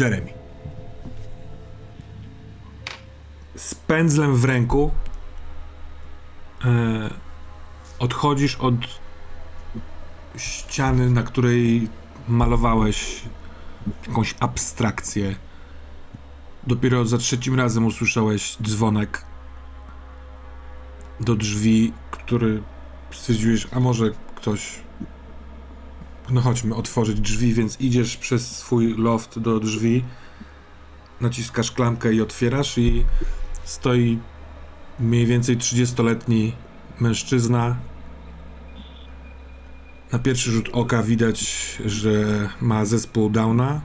Jeremy. Z pędzlem w ręku e, odchodzisz od ściany, na której malowałeś jakąś abstrakcję. Dopiero za trzecim razem usłyszałeś dzwonek do drzwi, który stwierdziłeś, a może ktoś. No chodźmy, otworzyć drzwi, więc idziesz przez swój loft do drzwi, naciskasz klamkę i otwierasz, i stoi mniej więcej 30-letni mężczyzna. Na pierwszy rzut oka widać, że ma zespół Downa.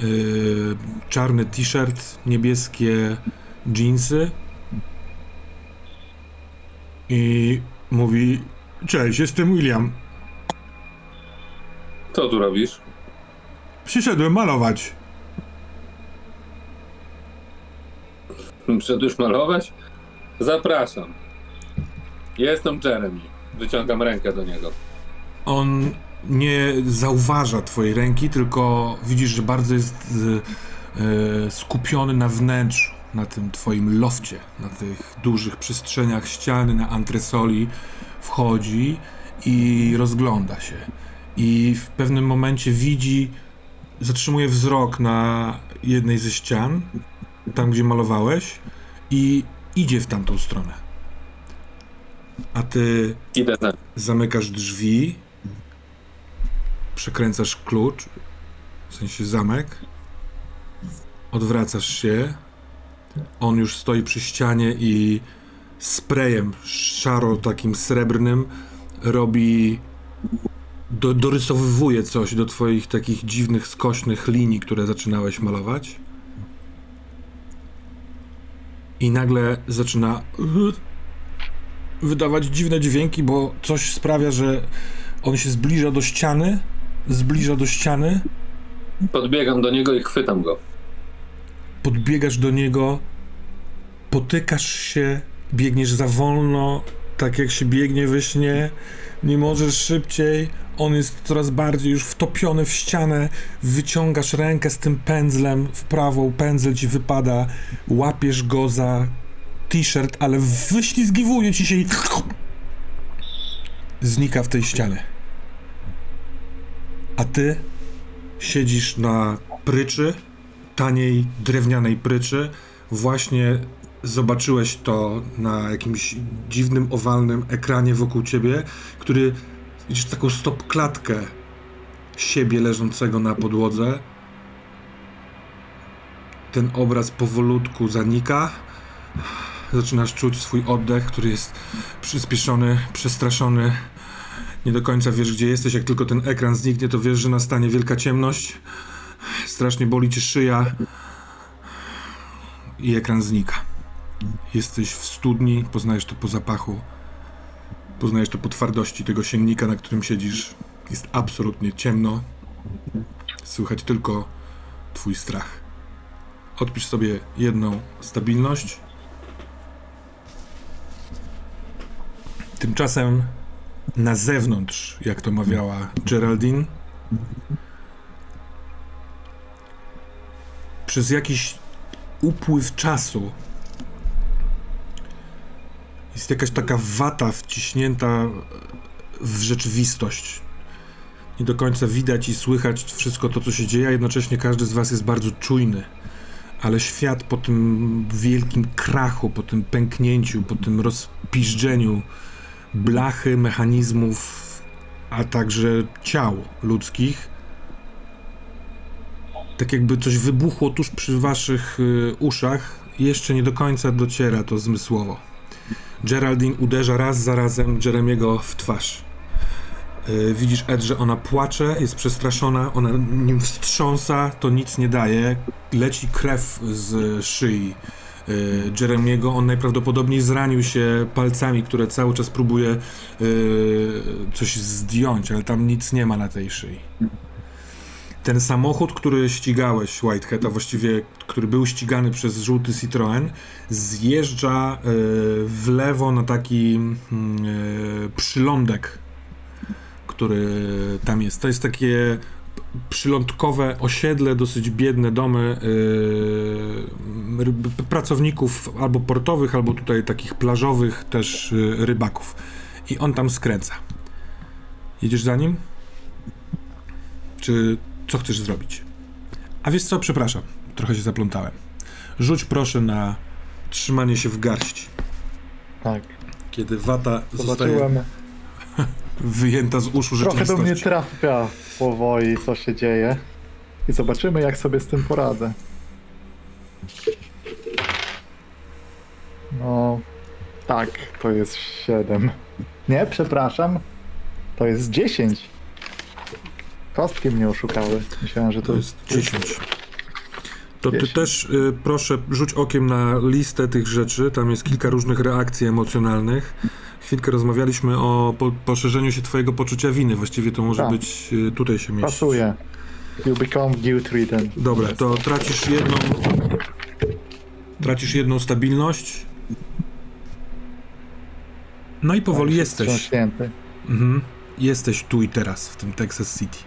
Yy, czarny t-shirt, niebieskie jeansy. I mówi: Cześć, jestem William. Co tu robisz? Przyszedłem malować. Przyszedłeś malować? Zapraszam. Jestem Jeremy. Wyciągam rękę do niego. On nie zauważa twojej ręki, tylko widzisz, że bardzo jest e, skupiony na wnętrzu, na tym twoim lofcie, na tych dużych przestrzeniach ściany, na antresoli. Wchodzi i rozgląda się. I w pewnym momencie widzi, zatrzymuje wzrok na jednej ze ścian, tam gdzie malowałeś, i idzie w tamtą stronę. A ty Idę za zamykasz drzwi, przekręcasz klucz, w sensie zamek, odwracasz się, on już stoi przy ścianie i sprayem szaro takim srebrnym robi do, dorysowywuje coś do twoich takich dziwnych, skośnych linii, które zaczynałeś malować. I nagle zaczyna wydawać dziwne dźwięki, bo coś sprawia, że on się zbliża do ściany, zbliża do ściany, Podbiegam do niego i chwytam go. podbiegasz do niego, potykasz się, biegniesz za wolno, tak jak się biegnie we śnie, nie możesz szybciej, on jest coraz bardziej już wtopiony w ścianę, wyciągasz rękę z tym pędzlem w prawą, pędzel ci wypada, łapiesz go za t-shirt, ale wyślizgiwuje ci się i znika w tej ścianie. A ty siedzisz na pryczy, taniej drewnianej pryczy. Właśnie zobaczyłeś to na jakimś dziwnym, owalnym ekranie wokół ciebie, który widzisz taką stopklatkę siebie leżącego na podłodze. Ten obraz powolutku zanika. Zaczynasz czuć swój oddech, który jest przyspieszony, przestraszony. Nie do końca wiesz, gdzie jesteś. Jak tylko ten ekran zniknie, to wiesz, że nastanie wielka ciemność. Strasznie boli cię szyja. I ekran znika. Jesteś w studni, poznajesz to po zapachu. Poznajesz to po twardości tego siennika, na którym siedzisz. Jest absolutnie ciemno. Słychać tylko twój strach. Odpisz sobie jedną stabilność. Tymczasem na zewnątrz, jak to mawiała Geraldine, przez jakiś upływ czasu jest jakaś taka wata wciśnięta w rzeczywistość. Nie do końca widać i słychać wszystko to, co się dzieje, a jednocześnie każdy z was jest bardzo czujny. Ale świat po tym wielkim krachu, po tym pęknięciu, po tym rozpiżdżeniu blachy, mechanizmów, a także ciał ludzkich, tak jakby coś wybuchło tuż przy waszych y, uszach, jeszcze nie do końca dociera to zmysłowo. Geraldine uderza raz za razem Jeremiego w twarz. Y, widzisz, Ed, że ona płacze, jest przestraszona, ona nim wstrząsa, to nic nie daje. Leci krew z szyi y, Jeremiego. On najprawdopodobniej zranił się palcami, które cały czas próbuje y, coś zdjąć, ale tam nic nie ma na tej szyi. Ten samochód, który ścigałeś, Whitehead, a właściwie który był ścigany przez żółty Citroën, zjeżdża y, w lewo na taki y, przylądek, który tam jest. To jest takie przylądkowe osiedle, dosyć biedne domy ryb- pracowników albo portowych, albo tutaj takich plażowych też rybaków. I on tam skręca. Jedziesz za nim? Czy co chcesz zrobić? A wiesz co, przepraszam, trochę się zaplątałem. Rzuć proszę na trzymanie się w garści. Tak, Kiedy wata zostaje zobaczyłem. wyjęta z uszu Trochę do mnie trafia powoli, co się dzieje. I zobaczymy, jak sobie z tym poradzę. No, tak, to jest 7. Nie, przepraszam. To jest 10. Kostki mnie oszukały. Myślałem, że to, To jest 10. To ty 10. też y, proszę rzuć okiem na listę tych rzeczy. Tam jest kilka różnych reakcji emocjonalnych. Chwilkę rozmawialiśmy o po, poszerzeniu się twojego poczucia winy. Właściwie to może Tak. być y, tutaj się mieścić. pasuje. You become guilt ridden. Dobra, to tracisz jedną. Tracisz jedną stabilność. No i powoli jesteś. Wstrząśnięty. Mhm. Jesteś tu i teraz w tym Texas City.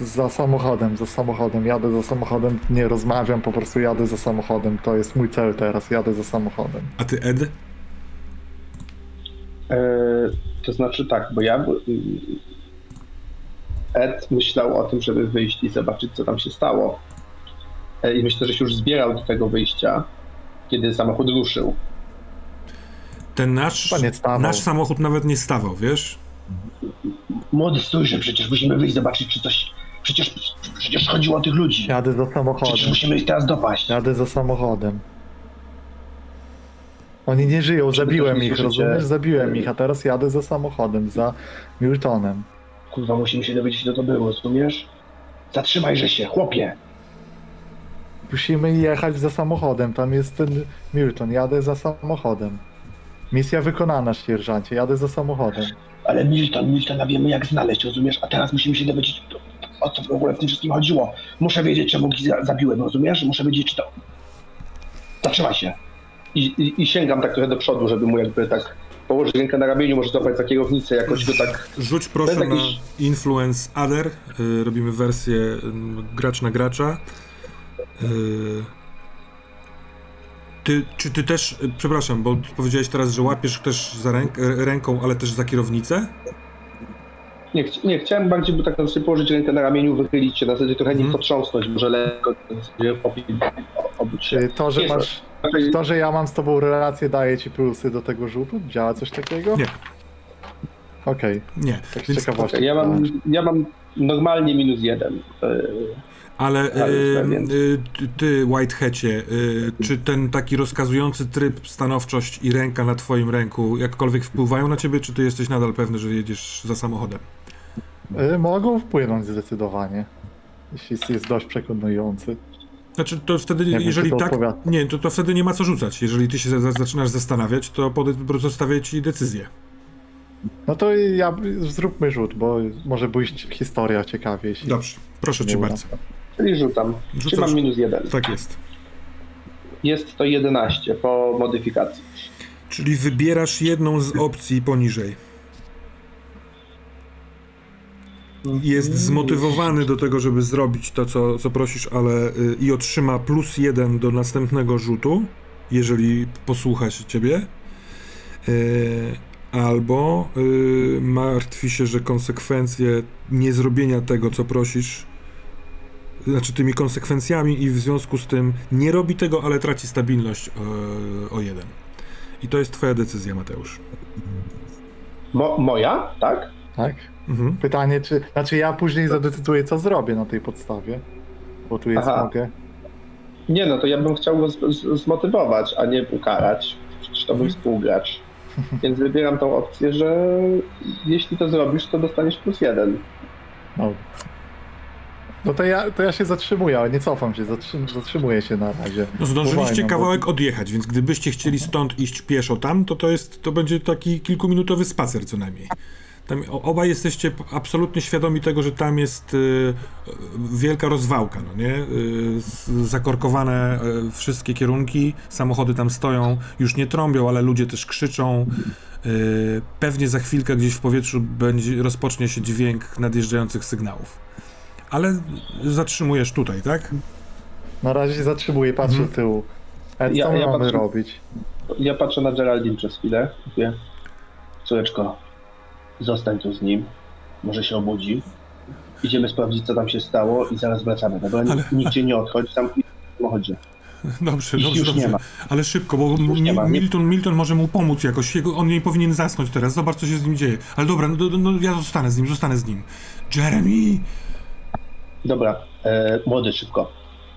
Za samochodem, za samochodem. Jadę za samochodem, nie rozmawiam, po prostu jadę za samochodem. To jest mój cel teraz, jadę za samochodem. A ty, Ed? E, to znaczy tak, bo ja. Ed myślał o tym, żeby wyjść i zobaczyć, co tam się stało. E, I myślę, że się już zbierał do tego wyjścia, kiedy samochód ruszył. Ten nasz, nasz samochód nawet nie stawał, wiesz? Młody, stójże, przecież musimy wyjść, zobaczyć, czy coś. Przecież, przecież chodziło o tych ludzi. Jadę za Przecież samochodem. musimy ich teraz dopaść. Jadę za samochodem. Oni nie żyją, zabiłem ich, rozumiesz? Zabiłem ich, a teraz jadę za samochodem, za Miltonem. Kurwa, musimy się dowiedzieć, kto to było, rozumiesz? Zatrzymajże się, chłopie! Musimy jechać za samochodem, tam jest ten Milton, jadę za samochodem. Misja wykonana, sierżancie, jadę za samochodem. Ale Milton, Miltona wiemy jak znaleźć, rozumiesz? A teraz musimy się dowiedzieć, o co w ogóle w tym wszystkim chodziło. Muszę wiedzieć, czemu ich za- zabiłem, rozumiesz? Muszę wiedzieć, czy to... Zatrzymaj się. I, i, I sięgam tak trochę do przodu, żeby mu jakby tak położyć rękę na ramieniu, może złapać za kierownicę, jakoś go tak... Rzuć proszę Bez na Influence Other. Y, robimy wersję y, gracz na gracza. Y, ty, czy ty też, przepraszam, bo powiedziałeś teraz, że łapiesz też za ręk, ręką, ale też za kierownicę? Nie, chci- nie chciałem bardziej by tak na sobie położyć rękę na ramieniu, wychylić się, na zasadzie trochę Mhm. nim potrząsnąć, może lekko obyć się. To, że Nie, masz, to, że ja mam z tobą relację, daje ci plusy do tego rzutu? Działa coś takiego? Nie. Okej, Nie. tak Więc, ciekawości. Ja mam, ja mam normalnie minus jeden. E, ale Ale y, y, ty, Whiteheadzie, y, czy ten taki rozkazujący tryb, stanowczość i ręka na twoim ręku jakkolwiek wpływają na ciebie, czy ty jesteś nadal pewny, że jedziesz za samochodem? Y, Mogą wpłynąć zdecydowanie, jeśli jest dość przekonujący. Znaczy, to wtedy, wiem, jeżeli czy to tak, odpowiada. nie, to, to wtedy nie ma co rzucać. Jeżeli ty się za, zaczynasz zastanawiać, to pod, po prostu stawię ci decyzję. No to ja zróbmy rzut, bo może pójść historia ciekawie, jeśli Dobrze, proszę cię bardzo. czyli rzucam. Rzucasz. Czy mam minus jeden? Tak jest. Jest to 11 po modyfikacji. Czyli wybierasz jedną z opcji poniżej. Jest zmotywowany do tego, żeby zrobić to, co, co prosisz, ale y, i otrzyma plus jeden do następnego rzutu, jeżeli posłucha się ciebie. Y, albo y, martwi się, że konsekwencje niezrobienia tego, co prosisz, znaczy tymi konsekwencjami i w związku z tym nie robi tego, ale traci stabilność y, o jeden. I to jest twoja decyzja, Mateusz. Mo, moja, tak? Tak? Mhm. Pytanie, czy. Znaczy ja później zadecyduję, co zrobię na tej podstawie. Bo tu jest Aha. mogę. Nie, no to ja bym chciał go z, z, zmotywować, a nie ukarać. Przecież to mój współgracz. Więc wybieram tą opcję, że jeśli to zrobisz, to dostaniesz plus jeden. No. No to ja, to ja się zatrzymuję, ale nie cofam się, zatrzym, zatrzymuję się na razie. No zdążyliście Uwalniam, bo- kawałek odjechać, więc gdybyście chcieli stąd iść pieszo tam, to to jest, to będzie taki kilkuminutowy spacer co najmniej. Tam obaj jesteście absolutnie świadomi tego, że tam jest y, wielka rozwałka, no nie? Y, zakorkowane y, wszystkie kierunki, samochody tam stoją, już nie trąbią, ale ludzie też krzyczą. Y, pewnie za chwilkę gdzieś w powietrzu będzie, rozpocznie się dźwięk nadjeżdżających sygnałów. Ale zatrzymujesz tutaj, tak? Na razie się zatrzymuję, patrzę Mhm. z tyłu. Ed, Ja- co ja mamy patrzę- robić? Ja patrzę na Geraldine przez chwilę. Córeczko, zostań tu z nim. Może się obudzi. Idziemy sprawdzić, co tam się stało i zaraz wracamy. Dobra, Ale- nikt cię nie odchodź, tam w samochodzie. Dobrze, Ich dobrze, już dobrze. nie ma. Ale szybko, bo Mi- ma, Milton, Milton może mu pomóc jakoś. Jego, on nie powinien zasnąć teraz. Zobacz, co się z nim dzieje. Ale dobra, no, no, no ja zostanę z nim, zostanę z nim. Jeremy! Dobra, e, młody, szybko.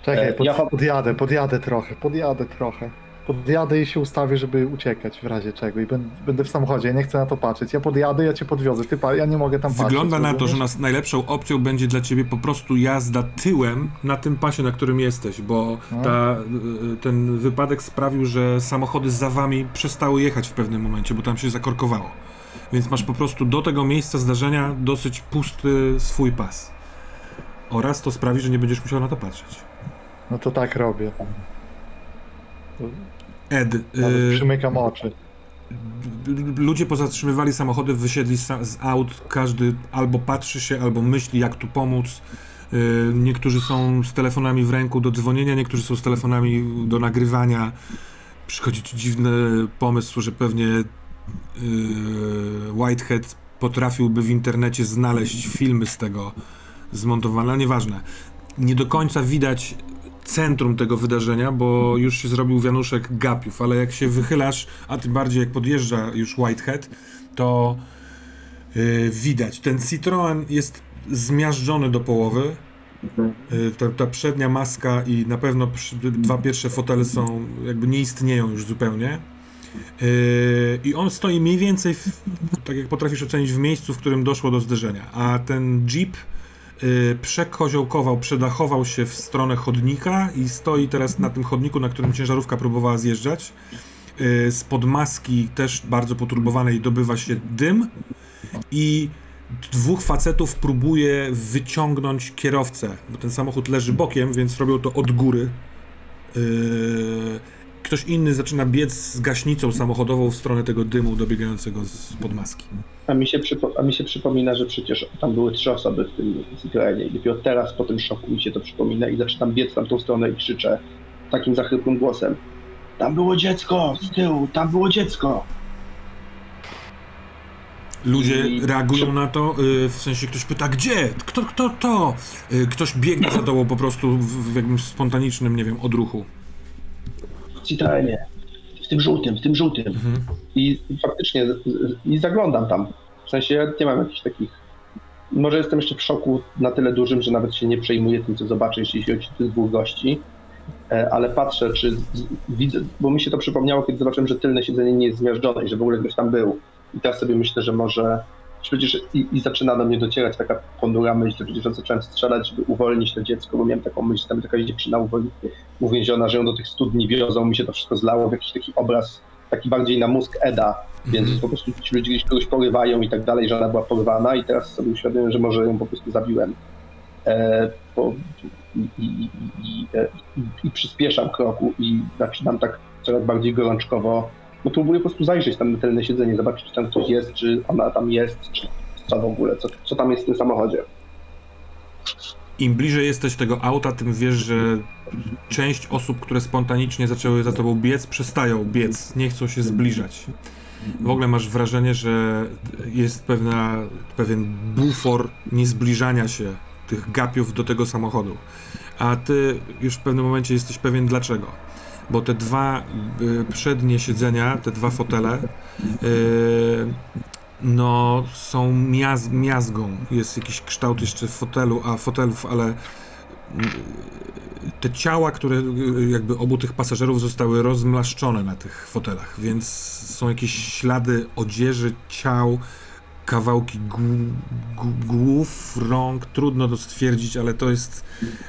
Czekaj, E, pod, ja- podjadę, podjadę trochę, podjadę trochę. Podjadę i się ustawię, żeby uciekać w razie czego i będę, będę w samochodzie, ja nie chcę na to patrzeć. Ja podjadę, ja cię podwiozę, ty pa, ja nie mogę tam patrzeć. Wygląda na to, że nas najlepszą opcją będzie dla ciebie po prostu jazda tyłem na tym pasie, na którym jesteś, bo No. ta, y, ten wypadek sprawił, że samochody za wami przestały jechać w pewnym momencie, bo tam się zakorkowało. Więc masz po prostu do tego miejsca zdarzenia dosyć pusty swój pas. Oraz to sprawi, że nie będziesz musiał na to patrzeć. No to tak robię. Ed, Nawet y, przymykam oczy. ludzie pozatrzymywali samochody, wysiedli z aut, każdy albo patrzy się, albo myśli, jak tu pomóc. Y, Niektórzy są z telefonami w ręku do dzwonienia, niektórzy są z telefonami do nagrywania. Przychodzi ci dziwny pomysł, że pewnie y, Whitehead potrafiłby w internecie znaleźć filmy z tego zmontowane, ale nieważne. Nie do końca widać centrum tego wydarzenia, bo już się zrobił wianuszek gapiów, ale jak się wychylasz, a tym bardziej jak podjeżdża już Whitehead, to yy, widać. Ten Citroen jest zmiażdżony do połowy. Yy, ta, ta przednia maska i na pewno przy, dwa pierwsze fotele są, jakby nie istnieją już zupełnie. Yy, I on stoi mniej więcej, w, tak jak potrafisz ocenić, w miejscu, w którym doszło do zderzenia. A ten Jeep przekoziołkował, przedachował się w stronę chodnika i stoi teraz na tym chodniku, na którym ciężarówka próbowała zjeżdżać. Yy, Spod maski też bardzo poturbowanej dobywa się dym i dwóch facetów próbuje wyciągnąć kierowcę, bo ten samochód leży bokiem, więc robią to od góry. Ktoś inny zaczyna biec z gaśnicą samochodową w stronę tego dymu dobiegającego z pod maski. A mi, się przypo- a mi się przypomina, że przecież tam były trzy osoby w tym Citroenie i dopiero teraz po tym szoku mi się to przypomina i zaczynam biec w tamtą stronę i krzyczę takim zachrypłym głosem. Tam było dziecko z tyłu, tam było dziecko. Ludzie I- reagują na to, yy, w sensie ktoś pyta, gdzie? Kto, kto to? Yy, Ktoś biegnie za tobą po prostu w, w jakimś spontanicznym, nie wiem, odruchu. Citroenie. W tym żółtym, w tym żółtym. Mhm. I faktycznie i zaglądam tam. W sensie ja nie mam jakichś takich. Może jestem jeszcze w szoku na tyle dużym, że nawet się nie przejmuję tym, co zobaczę, jeśli chodzi o tych dwóch gości. E, Ale patrzę, czy widzę, bo mi się to przypomniało, kiedy zobaczyłem, że tylne siedzenie nie jest zmiażdżone i że w ogóle ktoś tam był. I teraz sobie myślę, że może. Przecież i, i zaczyna do mnie docierać taka ponura myśl, że przecież zacząłem strzelać, żeby uwolnić to dziecko, bo miałem taką myśl, tam jakaś dziewczyna uwolni- uwięziona, że ją do tych studni wiozą, mi się to wszystko zlało w jakiś taki obraz, taki bardziej na mózg Eda, więc Mhm. po prostu ci ludzie gdzieś kogoś porywają i tak dalej, że ona była porywana i teraz sobie uświadomiłem, że może ją po prostu zabiłem. E, bo, i, i, i, i, e, i, I przyspieszam kroku i zaczynam tak coraz bardziej gorączkowo, no próbuję po prostu zajrzeć tam na tylne siedzenie, zobaczyć, czy tam ktoś jest, czy ona tam jest, czy co w ogóle, co, co tam jest w tym samochodzie. Im bliżej jesteś tego auta, tym wiesz, że część osób, które spontanicznie zaczęły za tobą biec, przestają biec, nie chcą się zbliżać. W ogóle masz wrażenie, że jest pewna, pewien bufor niezbliżania się tych gapiów do tego samochodu. A ty już w pewnym momencie jesteś pewien dlaczego. Bo te dwa y, przednie siedzenia, te dwa fotele, y, no są miaz miazgą. Jest jakiś kształt jeszcze fotelu, a fotelów, ale y, te ciała, które jakby obu tych pasażerów zostały rozmlaszczone na tych fotelach, więc są jakieś ślady odzieży, ciał, kawałki gł- gł- głów, rąk, trudno to stwierdzić, ale to jest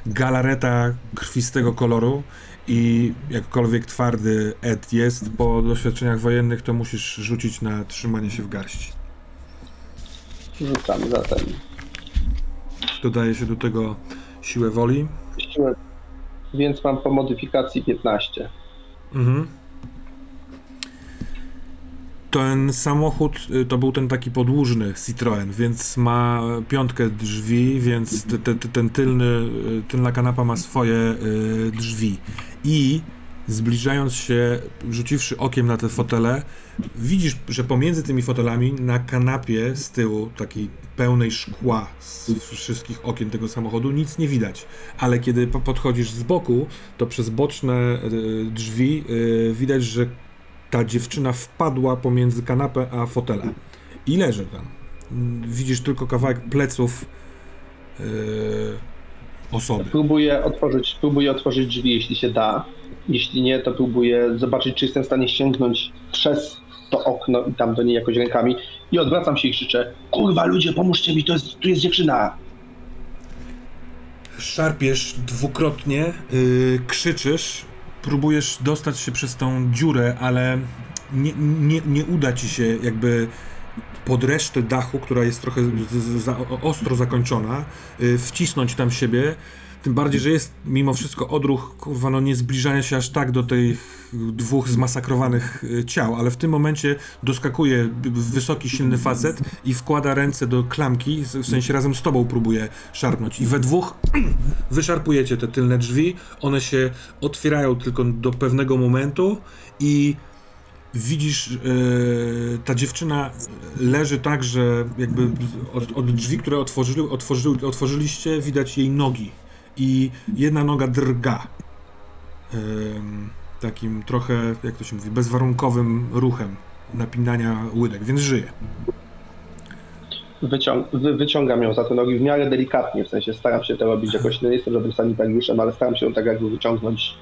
galareta krwistego koloru i jakkolwiek twardy Ed jest, po doświadczeniach wojennych to musisz rzucić na trzymanie się w garści. Rzucam zatem. Dodaje się do tego siłę woli. Siłę. Więc mam po modyfikacji 15. Mhm. Ten samochód y, to był ten taki podłużny Citroen, więc ma piątkę drzwi, więc te, te, te, ten tylny, y, tylna kanapa ma swoje y, drzwi. I zbliżając się, rzuciwszy okiem na te fotele, widzisz, że pomiędzy tymi fotelami na kanapie z tyłu, takiej pełnej szkła z wszystkich okien tego samochodu, nic nie widać. Ale kiedy po- podchodzisz z boku, to przez boczne drzwi widać, że ta dziewczyna wpadła pomiędzy kanapę a fotele i leży tam. Widzisz tylko kawałek pleców y, osoby. Próbuję otworzyć, próbuję otworzyć drzwi, jeśli się da. Jeśli nie, to próbuję zobaczyć, czy jestem w stanie sięgnąć przez to okno i tam do niej jakoś rękami. I odwracam się i krzyczę: Kurwa, ludzie, pomóżcie mi, to jest, tu jest dziewczyna. Szarpiesz dwukrotnie, yy, krzyczysz, próbujesz dostać się przez tą dziurę, ale nie, nie, nie uda ci się jakby pod resztę dachu, która jest trochę za, ostro zakończona, yy, wcisnąć tam siebie. Tym bardziej, że jest mimo wszystko odruch, kurwa, no nie zbliżania się aż tak do tych dwóch zmasakrowanych y, ciał, ale w tym momencie doskakuje wysoki, silny facet i wkłada ręce do klamki, w sensie razem z tobą próbuje szarpnąć. I we dwóch wyszarpujecie te tylne drzwi, one się otwierają tylko do pewnego momentu i widzisz, e, ta dziewczyna leży tak, że jakby od, od drzwi, które otworzyli, otworzyli, otworzyliście, widać jej nogi i jedna noga drga. Takim trochę, jak to się mówi, bezwarunkowym ruchem napinania łydek, więc żyje. Wyciąg wy wyciągam ją za te nogi w miarę delikatnie, w sensie staram się to robić jakoś, no nie jestem żadnym sanitariuszem, ale staram się ją tak jakby wyciągnąć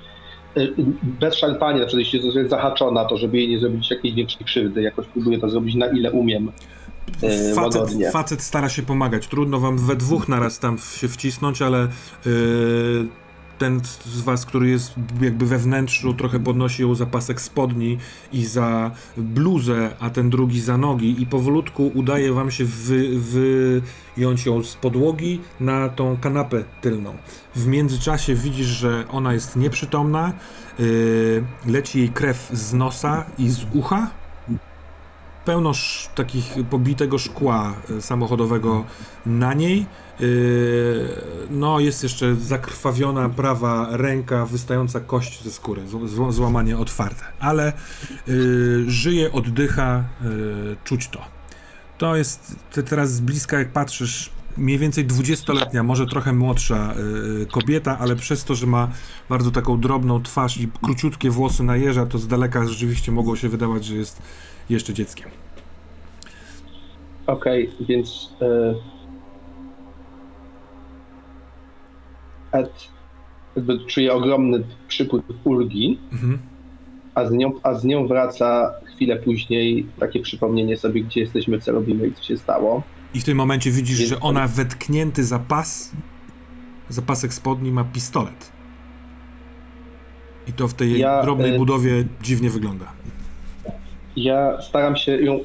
y, bez szarpania, jeśli jest zahaczona, to żeby jej nie zrobić jakiejś większej krzywdy, jakoś próbuję to zrobić na ile umiem. Y, Facet, łagodnie. facet stara się pomagać. Trudno wam we dwóch naraz tam się wcisnąć, ale yy, ten z was, który jest jakby we wnętrzu, trochę podnosi ją za pasek spodni i za bluzę, a ten drugi za nogi i powolutku udaje wam się wy, wyjąć ją z podłogi na tą kanapę tylną. W międzyczasie widzisz, że ona jest nieprzytomna, yy, leci jej krew z nosa i z ucha pełno takich pobitego szkła e, samochodowego na niej. Yy, No, jest jeszcze zakrwawiona prawa ręka, wystająca kość ze skóry, złamanie otwarte, ale yy, żyje, oddycha, czuć to. To jest te teraz z bliska, jak patrzysz, mniej więcej 20-letnia, może trochę młodsza yy, kobieta, ale przez to, że ma bardzo taką drobną twarz i króciutkie włosy na jeża, to z daleka rzeczywiście mogło się wydawać, że jest jeszcze dzieckiem. Okej, więc y, Ed jakby czuje ogromny przypływ ulgi, Mhm. a z, nią, a z nią wraca chwilę później takie przypomnienie sobie, gdzie jesteśmy, co robimy i co się stało. I w tym momencie widzisz, że ona wetknięty za pas, za pasek spodni ma pistolet. I to w tej Ja, drobnej y- budowie dziwnie wygląda. Ja staram się ją,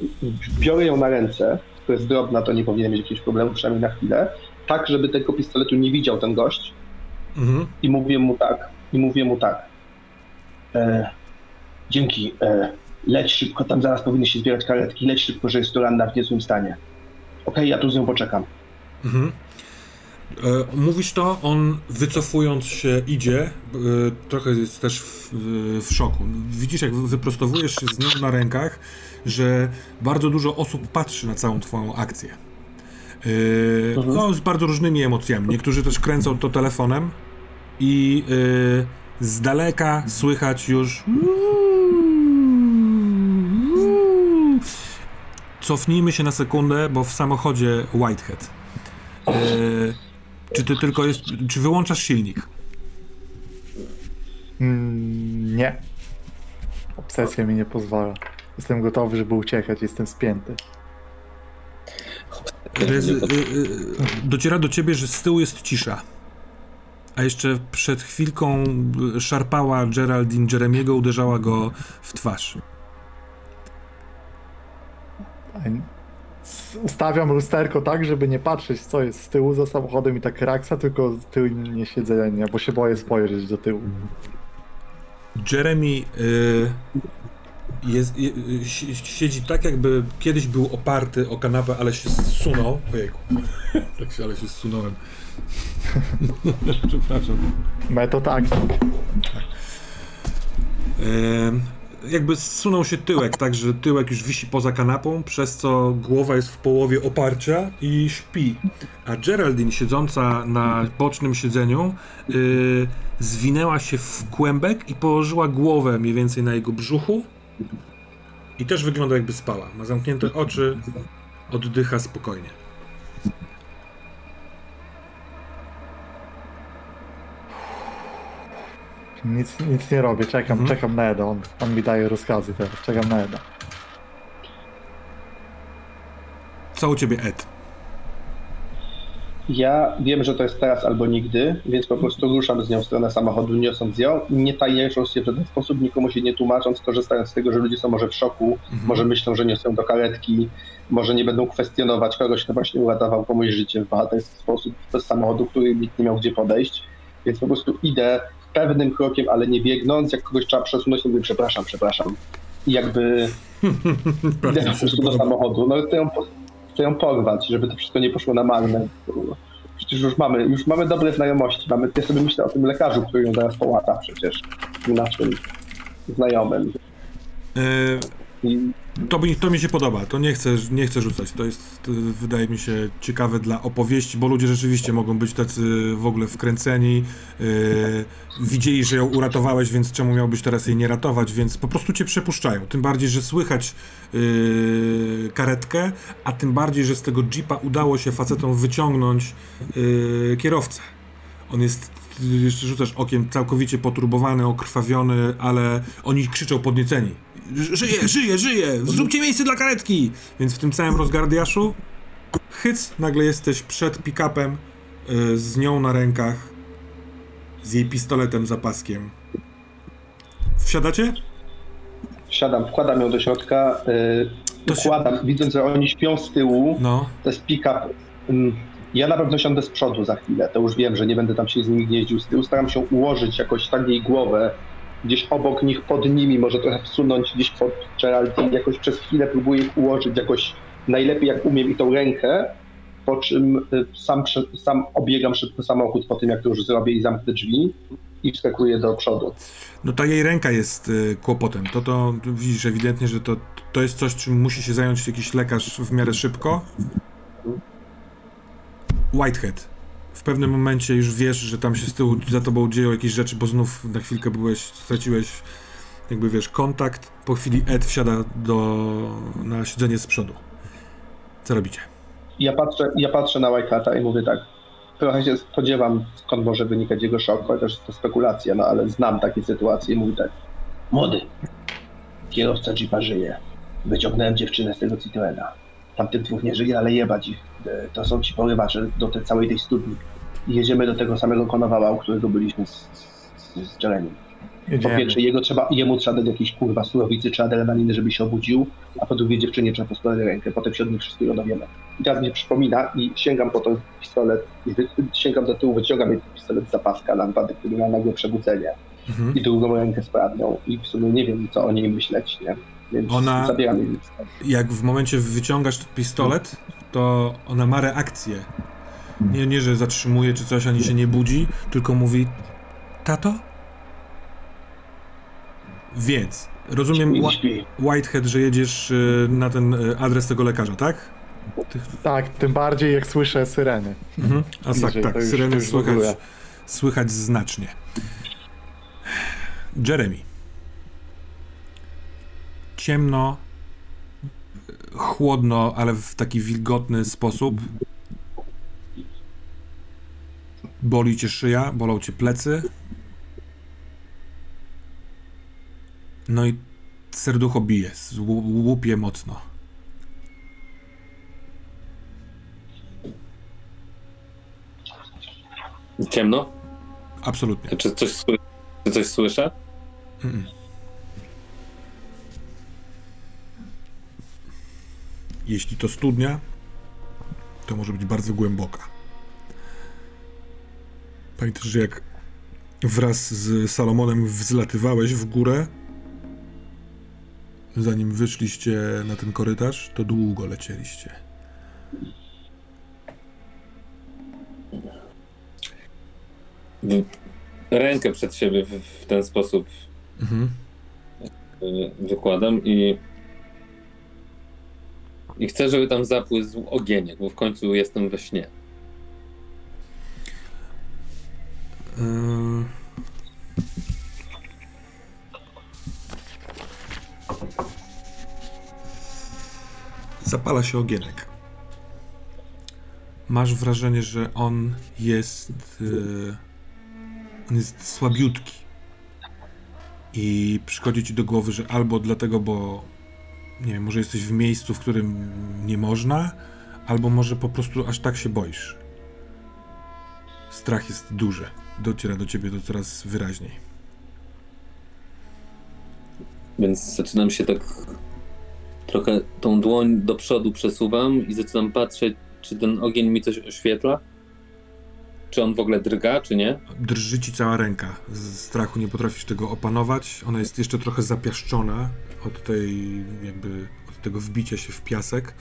biorę ją na ręce, to jest drobna, to nie powinien mieć jakiegoś problemu, przynajmniej na chwilę, tak, żeby tego pistoletu nie widział ten gość Mhm. i mówię mu tak, i mówię mu tak. E, dzięki, e, leć szybko, tam zaraz powinny się zbierać karetki, leć szybko, że jest to ranna w niezłym stanie. Okej, ja tu z nią poczekam. Mhm. E, mówisz to, on wycofując się idzie, e, trochę jest też w, w szoku. Widzisz, jak wyprostowujesz się z nią na rękach, że bardzo dużo osób patrzy na całą twoją akcję. E, Mhm. No, z bardzo różnymi emocjami. Niektórzy też kręcą to telefonem i e, z daleka słychać już Cofnijmy się na sekundę, bo w samochodzie Whitehead. E, czy ty tylko jest. Czy wyłączasz silnik? Mm, nie. Obsesja mi nie pozwala. Jestem gotowy, żeby uciekać, jestem spięty. Y, y, dociera do ciebie, że z tyłu jest cisza. A jeszcze przed chwilką szarpała Geraldine Jeremiego, uderzała go w twarz. Ustawiam lusterko tak, żeby nie patrzeć, co jest z tyłu za samochodem i tak raksa, tylko z tyłu nie siedzenie, bo się boję spojrzeć do tyłu. Jeremy y, jest, y, y, si- siedzi tak, jakby kiedyś był oparty o kanapę, ale się zsunął. Ojejku, tak się, ale się zsunąłem. Przepraszam. Meto tak. Em, jakby zsunął się tyłek, tak, że tyłek już wisi poza kanapą, przez co głowa jest w połowie oparcia i śpi. A Geraldine, siedząca na bocznym siedzeniu, y, zwinęła się w kłębek i położyła głowę mniej więcej na jego brzuchu. I też wygląda jakby spała. Ma zamknięte oczy, oddycha spokojnie. Nic, nic nie robię, czekam, Mhm. czekam na Eda, on, on mi daje rozkazy teraz, czekam na Eda. Co u ciebie, Ed? Ja wiem, że to jest teraz albo nigdy, więc po prostu ruszam z nią w stronę samochodu, niosąc ją, nie tajemnicząc się w żaden sposób, nikomu się nie tłumacząc, korzystając z tego, że ludzie są może w szoku, może myślą, że niosą do karetki, może nie będą kwestionować kogoś, kto właśnie uratował komuś życie w bohaterski sposób bez samochodu, który nikt nie miał gdzie podejść, więc po prostu idę pewnym krokiem, ale nie biegnąc, jak kogoś trzeba przesunąć, to mówię przepraszam, przepraszam. I jakby idę po prostu do samochodu, no chcę ją, chcę ją porwać, żeby to wszystko nie poszło na marne. Przecież już mamy, już mamy dobre znajomości. Mamy, ja sobie myślę o tym lekarzu, który ją zaraz połata przecież. Naszym znajomym. I To to mi się podoba, to nie chcę, nie chcę rzucać. To jest, wydaje mi się, ciekawe dla opowieści, bo ludzie rzeczywiście mogą być tacy w ogóle wkręceni. Yy, widzieli, że ją uratowałeś, więc czemu miałbyś teraz jej nie ratować, więc po prostu cię przepuszczają. Tym bardziej, że słychać yy, karetkę, a tym bardziej, że z tego jeepa udało się facetom wyciągnąć yy, kierowcę. On jest, jeszcze rzucasz okiem, całkowicie poturbowany, okrwawiony, ale oni krzyczą podnieceni. Żyje, żyje, żyje! Zróbcie miejsce dla karetki! Więc w tym całym rozgardiaszu hyc, nagle jesteś przed pick-upem y, z nią na rękach, z jej pistoletem za paskiem. Wsiadacie? wsiadam, wkładam ją do środka, yy, To się- widząc, że oni śpią z tyłu, No. to jest pick-up. Mm, Ja na pewno siądę z przodu za chwilę, to już wiem, że nie będę tam się z nimi gnieździł z tyłu. Staram się ułożyć jakoś tak jej głowę, gdzieś obok nich, pod nimi, może trochę wsunąć gdzieś pod Geraldine, jakoś przez chwilę próbuję ich ułożyć jakoś najlepiej jak umiem i tą rękę, po czym y, sam, sam obiegam szybko samochód po tym, jak to już zrobię i zamknę drzwi i wskakuję do przodu. No ta jej ręka jest y, kłopotem. To to widzisz ewidentnie, że to, to jest coś, czym musi się zająć jakiś lekarz w miarę szybko. Whitehead. W pewnym momencie już wiesz, że tam się z tyłu za tobą dzieją jakieś rzeczy, bo znów na chwilkę byłeś, straciłeś jakby wiesz, kontakt. Po chwili Ed wsiada do, na siedzenie z przodu. Co robicie? Ja patrzę, ja patrzę na Whitehata i mówię tak, trochę się spodziewam, skąd może wynikać jego szok, chociaż to spekulacja, no ale znam takie sytuacje i mówię tak, Młody. Kierowca Jeepa żyje. Wyciągnąłem dziewczynę z tego Citroena. Tamtych dwóch nie żyje, ale jebać ich. E, To są ci porywacze do tej całej tej studni. I jedziemy do tego samego konowała, u którego byliśmy z, z, z. Po pierwsze, jego trzeba, jemu trzeba dać jakieś kurwa surowicy czy adrenaliny, żeby się obudził, a po drugie dziewczynie trzeba poskładać rękę, potem się od nich wszystkiego dowiemy. I teraz mi się przypomina i sięgam po ten pistolet, sięgam do tyłu, wyciągam jej pistolet z zapaska na wypadek, który ma nagłe przebudzenie Mhm. i drugą rękę sprawną i w sumie nie wiem, co o niej myśleć, nie? Więc Ona-. Jak w momencie wyciągasz pistolet, to ona ma reakcję. Nie, nie, że zatrzymuje czy coś, ani się nie budzi, tylko mówi Tato? Więc, rozumiem. Whitehead, że jedziesz y, na ten y, adres tego lekarza, tak? Tak, tym bardziej jak słyszę syreny. Mhm. A tak, tak, już- syreny słychać, słychać znacznie. Jeremy. Ciemno, chłodno, ale w taki wilgotny sposób. Boli cię szyja, bolą cię plecy. No i serducho bije, łupie mocno. Ciemno? Absolutnie. Czy coś, czy coś słyszę? Jeśli to studnia, to może być bardzo głęboka. Pamiętasz, że jak wraz z Salomonem wzlatywałeś w górę, zanim wyszliście na ten korytarz, to długo lecieliście. Rękę przed siebie w, w ten sposób Mhm. wykładam i i chcę, żeby tam zapłysł ogieniek, bo w końcu jestem we śnie. Eee. Zapala się ogienek. Masz wrażenie, że on jest. e, on jest słabiutki. I przychodzi ci do głowy, że albo dlatego, bo nie wiem, może jesteś w miejscu, w którym nie można, albo może po prostu aż tak się boisz. Strach jest duży. Dociera do ciebie to coraz wyraźniej. Więc zaczynam się tak trochę tą dłoń do przodu przesuwam i zaczynam patrzeć, czy ten ogień mi coś oświetla. Czy on w ogóle drga, czy nie? Drży ci cała ręka. Z strachu nie potrafisz tego opanować. Ona jest jeszcze trochę zapiaszczona od tej, jakby, od tego wbicia się w piasek.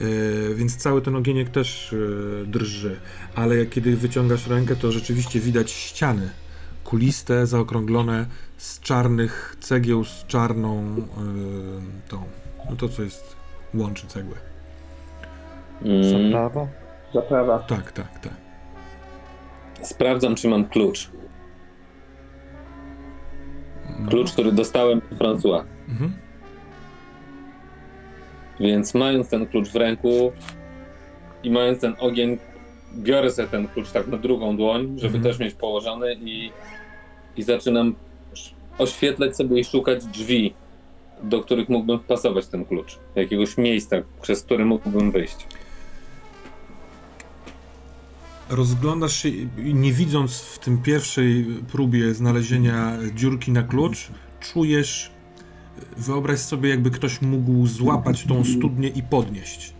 E, więc cały ten ogieniek też e, drży. Ale jak kiedy wyciągasz rękę, to rzeczywiście widać ściany. Kuliste, zaokrąglone, z czarnych cegieł, z czarną e, tą, no to co jest, łączy cegły. Mm, Zaprawa? Zaprawa. Tak, tak, tak. Sprawdzam, czy mam klucz. Klucz, który dostałem od François. Mhm. Więc mając ten klucz w ręku i mając ten ogień, biorę sobie ten klucz tak na drugą dłoń, żeby Mhm. też mieć położony i, i zaczynam oświetlać sobie i szukać drzwi, do których mógłbym wpasować ten klucz. Jakiegoś miejsca, przez które mógłbym wyjść. Rozglądasz się i nie widząc w tym pierwszej próbie znalezienia dziurki na klucz, czujesz, wyobraź sobie jakby ktoś mógł złapać tą studnię i podnieść.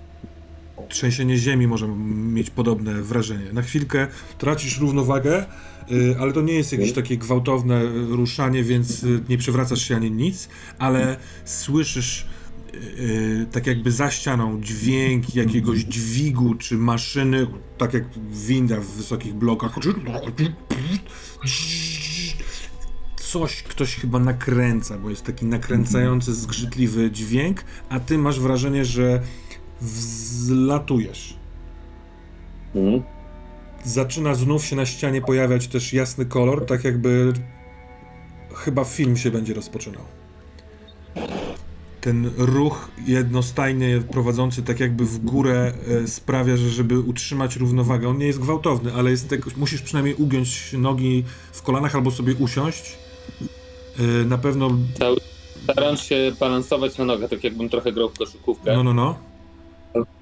Trzęsienie ziemi może mieć podobne wrażenie. Na chwilkę tracisz równowagę, y, ale to nie jest jakieś takie gwałtowne ruszanie, więc y, nie przewracasz się ani nic, ale słyszysz y, tak jakby za ścianą dźwięk jakiegoś dźwigu czy maszyny, tak jak winda w wysokich blokach. Coś ktoś chyba nakręca, bo jest taki nakręcający, zgrzytliwy dźwięk, a ty masz wrażenie, że wzlatujesz. Mhm. Zaczyna znów się na ścianie pojawiać też jasny kolor, tak jakby chyba film się będzie rozpoczynał. Ten ruch jednostajnie prowadzący tak jakby w górę e, sprawia, że żeby utrzymać równowagę, on nie jest gwałtowny, ale jest tak, musisz przynajmniej ugiąć nogi w kolanach albo sobie usiąść. E, Na pewno, staram się balansować na nogę, tak jakbym trochę grał w koszykówkę. no no no,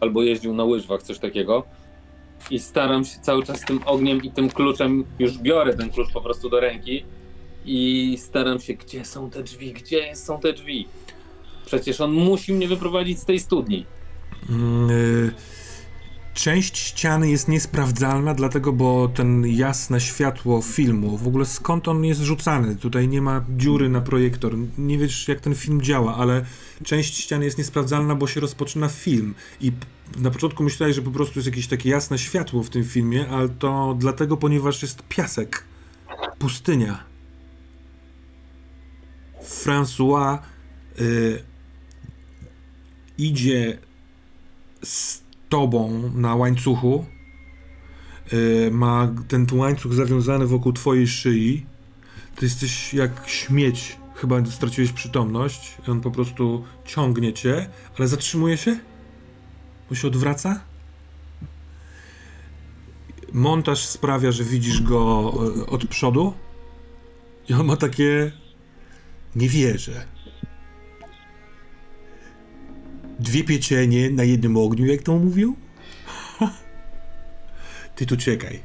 albo jeździł na łyżwach, coś takiego. I staram się cały czas tym ogniem i tym kluczem, już biorę ten klucz po prostu do ręki i staram się, gdzie są te drzwi, gdzie są te drzwi. Przecież on musi mnie wyprowadzić z tej studni. Mm, y, Część ściany jest niesprawdzalna, dlatego, bo ten jasne światło filmu, w ogóle skąd on jest rzucany? Tutaj nie ma dziury na projektor. Nie wiesz, jak ten film działa, ale część ściany jest niesprawdzalna, bo się rozpoczyna film. I na początku myślałeś, że po prostu jest jakieś takie jasne światło w tym filmie, ale to dlatego, ponieważ jest piasek, pustynia. François y, idzie z tobą na łańcuchu. Yy, ma ten łańcuch zawiązany wokół twojej szyi. Ty jesteś jak śmieć. Chyba straciłeś przytomność. On po prostu ciągnie cię, ale zatrzymuje się? Bo się odwraca? Montaż sprawia, że widzisz go e, od przodu. I on ma takie. Nie wierzę. Dwie pieczenie na jednym ogniu, jak to mówił? Ty tu czekaj.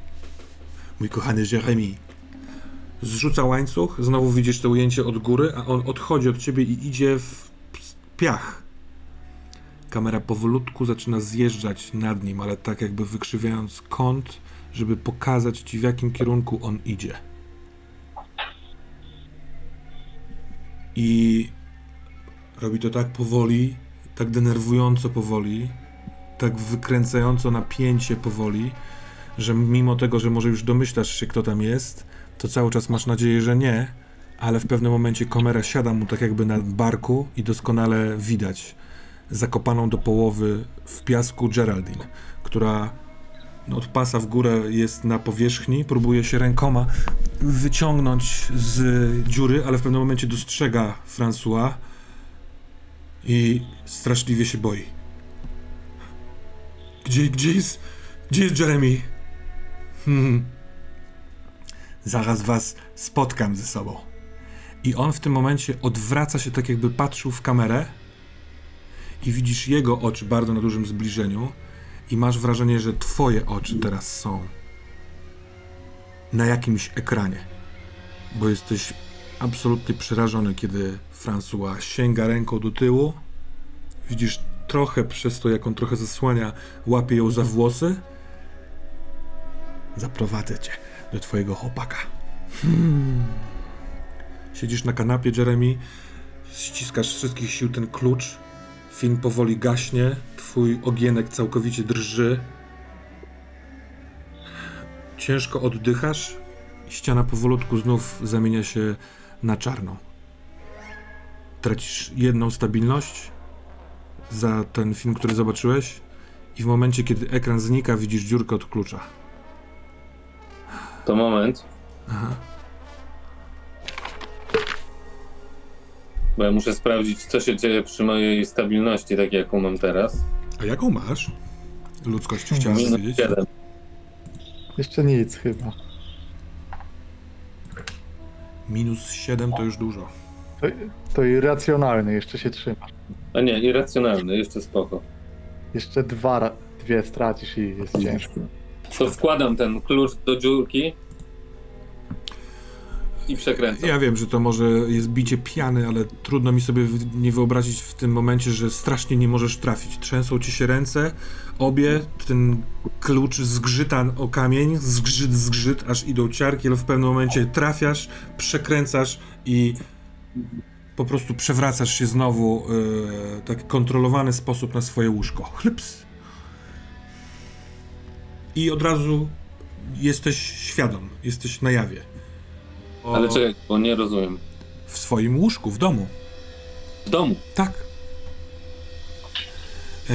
Mój kochany Jeremy. Zrzuca łańcuch, znowu widzisz to ujęcie od góry, a on odchodzi od ciebie i idzie w piach. Kamera powolutku zaczyna zjeżdżać nad nim, ale tak jakby wykrzywiając kąt, żeby pokazać ci w jakim kierunku on idzie. I robi to tak powoli, tak denerwująco powoli, tak wykręcająco napięcie powoli, że mimo tego, że może już domyślasz się, kto tam jest, to cały czas masz nadzieję, że nie, ale w pewnym momencie kamera siada mu tak jakby na barku i doskonale widać zakopaną do połowy w piasku Geraldine, która no, od pasa w górę jest na powierzchni, próbuje się rękoma wyciągnąć z dziury, ale w pewnym momencie dostrzega François i straszliwie się boi. Gdzie, gdzie jest, gdzie jest Jeremy? Hmm. Zaraz was spotkam ze sobą. I on w tym momencie odwraca się tak, jakby patrzył w kamerę i widzisz jego oczy bardzo na dużym zbliżeniu i masz wrażenie, że twoje oczy teraz są na jakimś ekranie, bo jesteś absolutnie przerażony, kiedy François sięga ręką do tyłu. Widzisz trochę przez to, jak on trochę zasłania, łapie ją za włosy. Zaprowadzę cię do twojego chłopaka. Hmm. Siedzisz na kanapie, Jeremy, ściskasz wszystkich sił ten klucz. Film powoli gaśnie, twój ogienek całkowicie drży. Ciężko oddychasz ściana powolutku znów zamienia się na czarną. Tracisz jedną stabilność za ten film, który zobaczyłeś i w momencie, kiedy ekran znika, widzisz dziurkę od klucza. To moment. Aha. Bo ja muszę sprawdzić, co się dzieje przy mojej stabilności, tak jaką mam teraz. A jaką masz? Ludzkością chciałem Minus wiedzieć. 7. Jeszcze nic chyba. Minus 7 to już dużo. To, to irracjonalny, jeszcze się trzymasz. A nie, irracjonalny, jeszcze spoko. Jeszcze dwa, dwie stracisz i jest ciężko. To wkładam ten klucz do dziurki i przekręcam. Ja wiem, że to może jest bicie piany, ale trudno mi sobie nie wyobrazić w tym momencie, że strasznie nie możesz trafić. Trzęsą ci się ręce, obie, ten klucz zgrzyta o kamień, zgrzyt, zgrzyt, aż idą ciarki, ale w pewnym momencie trafiasz, przekręcasz i po prostu przewracasz się znowu w tak kontrolowany sposób na swoje łóżko. Chlyps. I od razu jesteś świadom, jesteś na jawie. O- Ale czekaj, bo nie rozumiem. w swoim łóżku, w domu. W domu. Tak. E,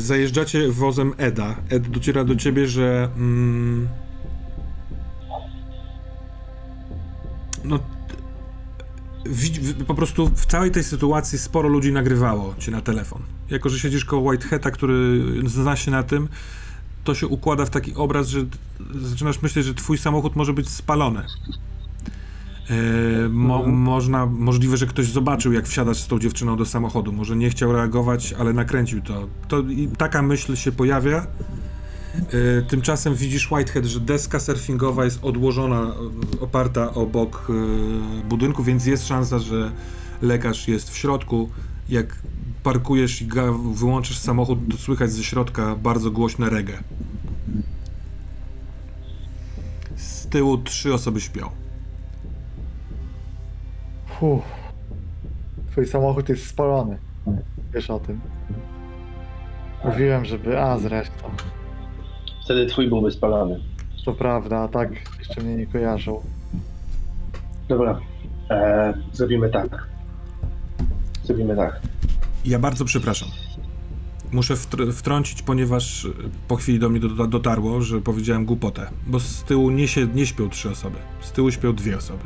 zajeżdżacie wozem Eda. Ed dociera do ciebie, że. Mm, no. Po prostu w całej tej sytuacji sporo ludzi nagrywało cię na telefon. Jako, że siedzisz koło Whiteheada, który zna się na tym, to się układa w taki obraz, że zaczynasz myśleć, że twój samochód może być spalony. E, mo, można, możliwe, że ktoś zobaczył, jak wsiadasz z tą dziewczyną do samochodu. Może nie chciał reagować, ale nakręcił to. to i taka myśl się pojawia. E, tymczasem widzisz, Whitehead, że deska surfingowa jest odłożona, e, oparta obok e, budynku, więc jest szansa, że lekarz jest w środku. Jak parkujesz i wyłączysz samochód, słychać ze środka bardzo głośne reggae. Z tyłu trzy osoby śpią. Fuh. Twój samochód jest spalony. Wiesz o tym. Mówiłem, żeby... A, zresztą. Wtedy twój byłby spalony. To prawda, a tak jeszcze mnie nie kojarzą. Dobra, e, zrobimy tak. Zrobimy tak. Ja bardzo przepraszam. Muszę wtr- wtrącić, ponieważ y, po chwili do mnie do- dotarło, że powiedziałem głupotę. Bo z tyłu nie, się, nie śpią trzy osoby. Z tyłu śpią dwie osoby.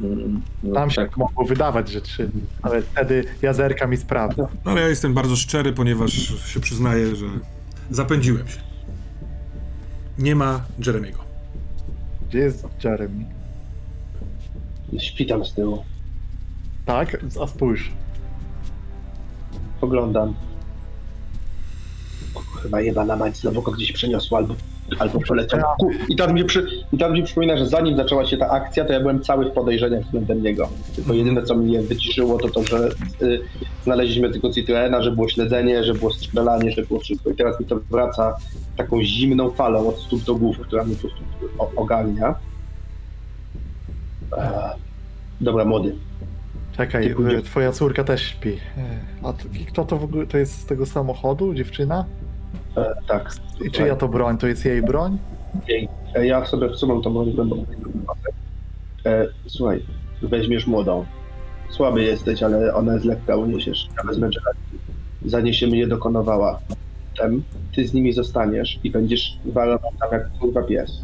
Mm, no Tam się tak. mogło wydawać, że trzy. Ale wtedy ja zerkam i sprawdzam. No ale ja jestem bardzo szczery, ponieważ się przyznaję, że zapędziłem się. Nie ma Jeremiego. Gdzie jest Jeremy? Śpi tam z tyłu. Tak? A spójrz. Poglądam. Chyba jebana mać znowu go gdzieś przeniosła, albo albo przeleciał. Ku- I teraz, mi przy, I teraz mi przypomina, że zanim zaczęła się ta akcja, to ja byłem cały w podejrzeniach względem niego. Tylko jedyne, co mnie wyciszyło, to to, że y, znaleźliśmy tylko Citroena, że było śledzenie, że było strzelanie, że było wszystko. I teraz mi to wraca taką zimną falą od stóp do głów, która mnie po prostu ogarnia. E, dobra, młody. Czekaj, e, twoja córka też śpi. E, A kto to w ogóle, to jest z tego samochodu, dziewczyna? E, tak. I czyja to broń? To jest jej broń? Jej. E, Ja sobie wsuwam tą broń głęboko. E, słuchaj, weźmiesz młodą. Słaby jesteś, ale ona jest lekka, uniesiesz. Ja wezmę Geraldine. Zaniesiemy je do konowała. Potem ty z nimi zostaniesz i będziesz walował tam jak kurwa pies.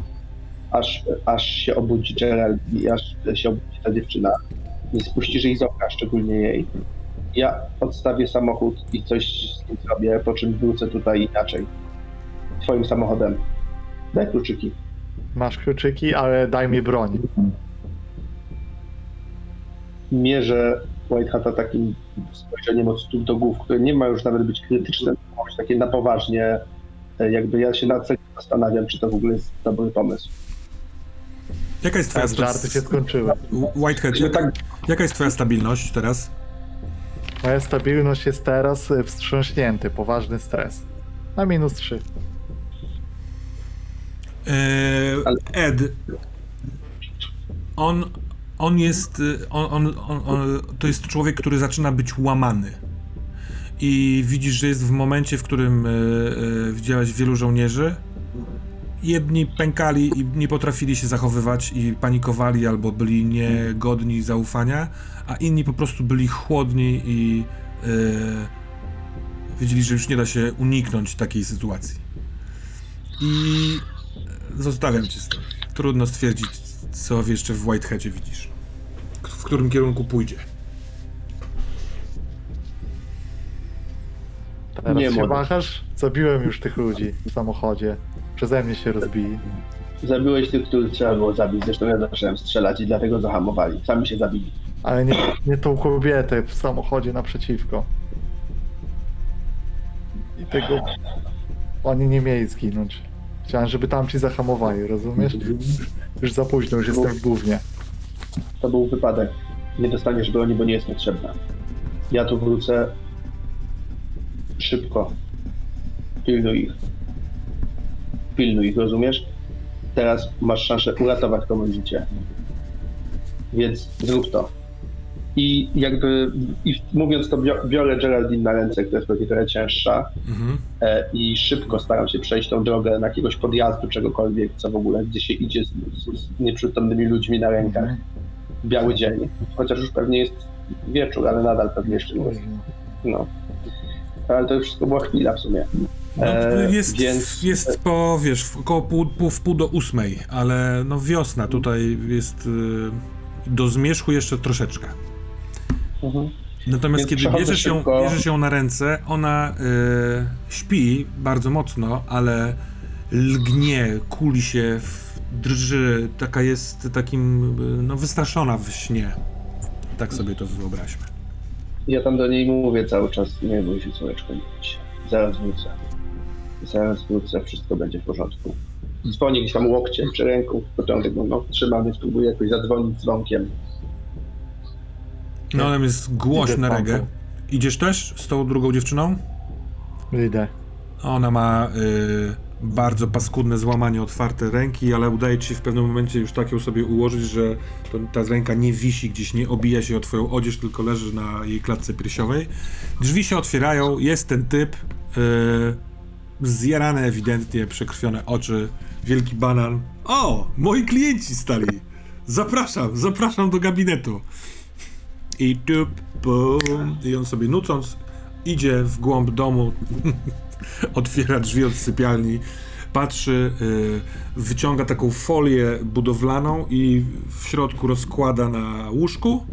Aż, aż się obudzi Gerald i aż się obudzi ta dziewczyna. Nie spuścisz jej z oka, szczególnie jej. Ja odstawię samochód i coś z nim zrobię, po czym wrócę tutaj inaczej. Twoim samochodem. Daj kluczyki. Masz kluczyki, ale daj mi broń. mierzę Whitehata takim spojrzeniem od stóp do głów, które nie ma już nawet być krytyczne, być takie na poważnie. E, Jakby ja się nad tym zastanawiam, czy to w ogóle jest dobry pomysł. Jaka jest twoja Tak, żarty się skończyły. Whitehead, jaka, tak, jaka jest twoja stabilność teraz? Moja stabilność jest teraz e, wstrząśnięty, poważny stres. Na minus 3. Eee, Ale- Ed, on, on jest, y, on, on, on, on, to jest człowiek, który zaczyna być łamany. I widzisz, że jest w momencie, w którym y, y, widziałeś wielu żołnierzy. Jedni pękali i nie potrafili się zachowywać i panikowali albo byli niegodni zaufania, a inni po prostu byli chłodni i y, wiedzieli, że już nie da się uniknąć takiej sytuacji. I Zostawiam cię z tym. Trudno stwierdzić, co jeszcze w Whiteheadzie widzisz. W którym kierunku pójdzie. Teraz Nie się wahasz? Zabiłem już tych ludzi w samochodzie. Przeze mnie się rozbili. zabiłeś tych, których trzeba było zabić. Zresztą ja zacząłem strzelać i dlatego zahamowali. Sami się zabili. Ale nie, nie tą kobietę w samochodzie naprzeciwko. I tego... Oni nie mieli zginąć. Chciałem, żeby tam ci zahamowali, rozumiesz? Już za późno, już jestem w gównie. To był wypadek. Nie dostaniesz broni, bo nie jest potrzebna. Ja tu wrócę szybko. Pilnuj ich. Pilnuj ich, rozumiesz? Teraz masz szansę uratować komuś życie. Więc zrób to. I jakby, i mówiąc to, bio- biorę Geraldine na ręce, która jest pewnie trochę cięższa Mhm. e, i szybko staram się przejść tą drogę na jakiegoś podjazdu, czegokolwiek, co w ogóle, gdzie się idzie z, z, nieprzytomnymi ludźmi na rękach. Biały dzień. Chociaż już pewnie jest wieczór, ale nadal pewnie jeszcze nie jest. No. Ale to już wszystko była chwila w sumie. No, E, jest, więc- jest po, wiesz, około pół, pół, w pół do ósmej, ale no wiosna tutaj jest y, do zmierzchu jeszcze troszeczkę. Mhm. Natomiast Więc kiedy bierzesz ją, szybko. bierzesz ją na ręce, ona y, śpi bardzo mocno, ale lgnie, kuli się, w- drży, taka jest takim, y, no wystraszona w śnie. Tak sobie to wyobraźmy. Ja tam do niej mówię cały czas, nie bój się córeczko, nie się. Zaraz wrócę. Zaraz wrócę, wszystko będzie w porządku. Dzwonię gdzieś tam łokciem czy ręką początek, no, no trzymam, więc próbuję jakoś zadzwonić dzwonkiem. No ale jest głośne Idę reggae. Idziesz też z tą drugą dziewczyną? Idę. Ona ma y, bardzo paskudne złamanie otwarte ręki, ale udaje ci się w pewnym momencie już tak ją sobie ułożyć, że to, ta ręka nie wisi gdzieś, nie obija się o twoją odzież, tylko leży na jej klatce piersiowej. Drzwi się otwierają, jest ten typ, y, zjarane ewidentnie, przekrwione oczy, wielki banan. O, moi klienci stali! Zapraszam, zapraszam do gabinetu. I tup, bum, i on sobie nucąc idzie w głąb domu, otwiera drzwi od sypialni, patrzy, y, wyciąga taką folię budowlaną i w środku rozkłada na łóżku.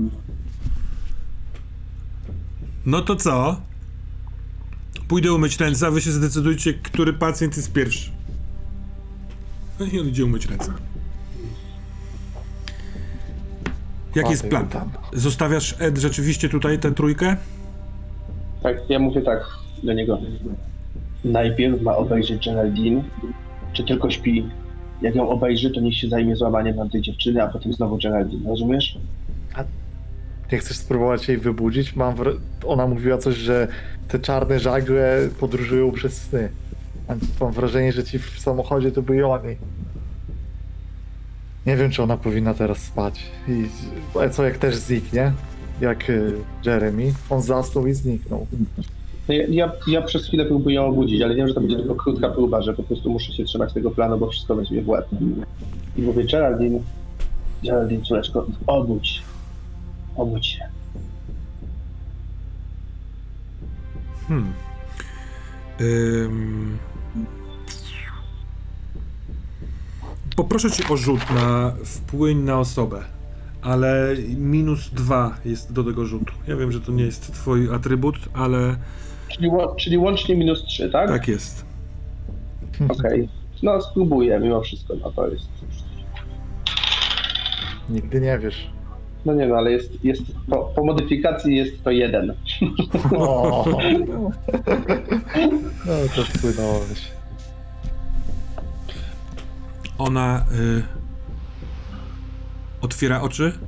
No to co? Pójdę umyć ręce, a wy się zdecydujcie, który pacjent jest pierwszy. No i on idzie umyć ręce. Jaki jest plan? Tam. Zostawiasz Ed rzeczywiście tutaj tę trójkę? Tak, ja mówię tak do niego. Najpierw ma obejrzeć Geraldine, czy tylko śpi. Jak ją obejrzy, to niech się zajmie złamaniem nam tej dziewczyny, a potem znowu Geraldine, rozumiesz? Nie chcesz spróbować jej wybudzić? Mam wra- Ona mówiła coś, że te czarne żagle podróżują przez sny. A mam wrażenie, że ci w samochodzie to byli oni. Nie wiem, czy ona powinna teraz spać. I ale co jak też zniknie? Jak y, Jeremy. On zasnął i zniknął. No Ja, ja, ja przez chwilę próbuję ją obudzić, ale wiem, że to będzie tylko krótka próba, że po prostu muszę się trzymać tego planu, bo wszystko weźmie w łeb. I mówię, Geraldine, Geraldine, córeczko, obudź. Obudź się. Hmm. Ym... Poproszę cię o rzut na wpłyń na osobę, ale minus dwa jest do tego rzutu. Ja wiem, że to nie jest twój atrybut, ale Czyli, ło- czyli łącznie minus 3, tak? tak jest. Okej. No spróbuję mimo wszystko, no to jest... Nigdy nie wiesz. No nie no, ale jest, jest po, po modyfikacji jest to jeden. O. No to wpłynąłeś. Ona y... otwiera oczy.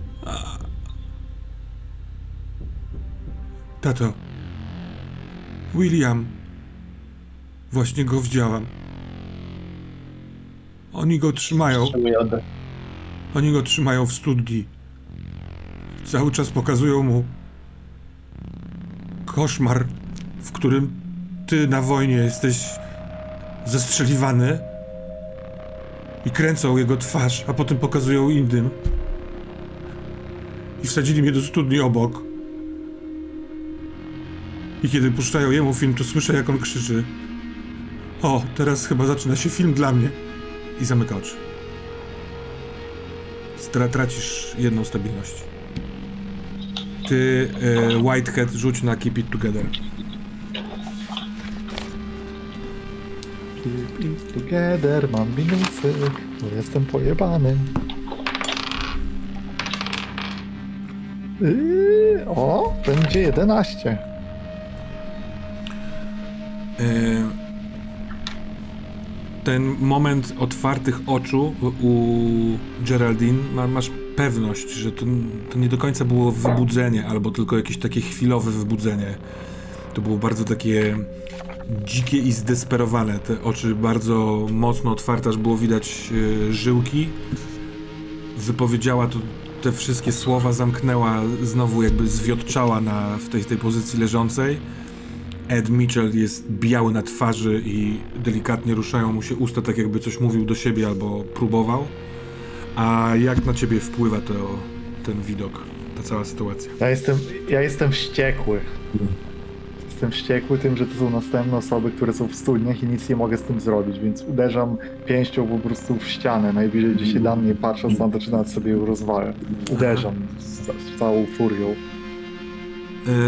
Tato. William. Właśnie go widziałam. Oni go trzymają. Oni go trzymają w studni. Cały czas pokazują mu koszmar, w którym ty na wojnie jesteś zestrzeliwany i kręcą jego twarz, a potem pokazują innym. I wsadzili mnie do studni obok. I kiedy puszczają jemu film, to słyszę, jak on krzyczy: O, teraz chyba zaczyna się film dla mnie. I zamyka oczy. Stra- tracisz jedną stabilność. Ty, e, Whitehead, rzuć na Keep It Together. It together, mam minusy, bo jestem pojebany. Yy, o, będzie 11. E, ten moment otwartych oczu u Geraldine, ma, masz pewność, że to, to nie do końca było wybudzenie, albo tylko jakieś takie chwilowe wybudzenie. To było bardzo takie dzikie i zdesperowane. Te oczy bardzo mocno otwarte, aż było widać e, żyłki. Wypowiedziała to te wszystkie słowa, zamknęła, znowu jakby zwiotczała na, w tej, tej pozycji leżącej. Ed Mitchell jest biały na twarzy i delikatnie ruszają mu się usta, tak jakby coś mówił do siebie albo próbował. A jak na ciebie wpływa to, ten widok, ta cała sytuacja? Ja jestem, ja jestem wściekły. Jestem wściekły tym, że to są następne osoby, które są w studniach i nic nie mogę z tym zrobić, więc uderzam pięścią po prostu w ścianę, najbliżej gdzie się da mnie patrząc na to, czy nawet sobie ją rozwalę. Uderzam z, z całą furią.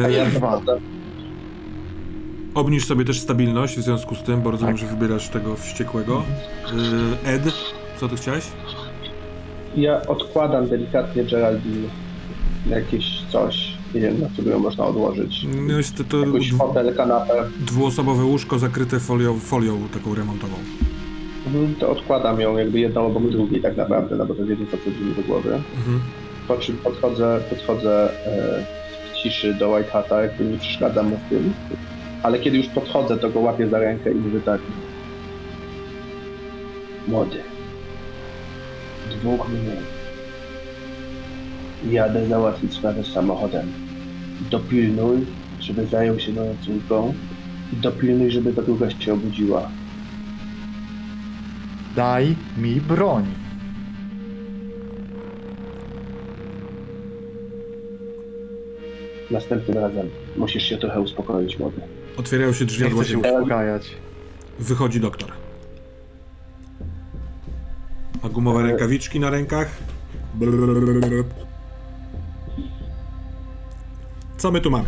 E, ja dwa. obniż sobie też stabilność w związku z tym, bo rozumiem, Tak. że wybierasz tego wściekłego. E, Ed, co ty chciałeś? Ja odkładam delikatnie Geraldine jakieś coś, nie wiem, na którego można odłożyć. No jest to, to Jakiś fotel, kanapę. dwuosobowe łóżko zakryte folią, folią taką remontową. Mhm, To odkładam ją jakby jedną obok drugiej tak naprawdę, no bo to jedyne co mi do głowy. Mhm. Po czym podchodzę, podchodzę e, w ciszy do White Hata, jakby nie przeszkadzam mu w tym. Ale kiedy już podchodzę, to go łapię za rękę i mówię tak. Młody. Dwóch minut. Jadę załatwić sprawę samochodem. Dopilnuj, żeby zajął się moją córką. I dopilnuj, żeby ta druga się obudziła. Daj mi broń. Następnym razem musisz się trochę uspokoić, młody. Otwierają się drzwi Nie chcę się uspokajać. Wychodzi doktor. Ma gumowe rękawiczki na rękach. Brrrr. Co my tu mamy?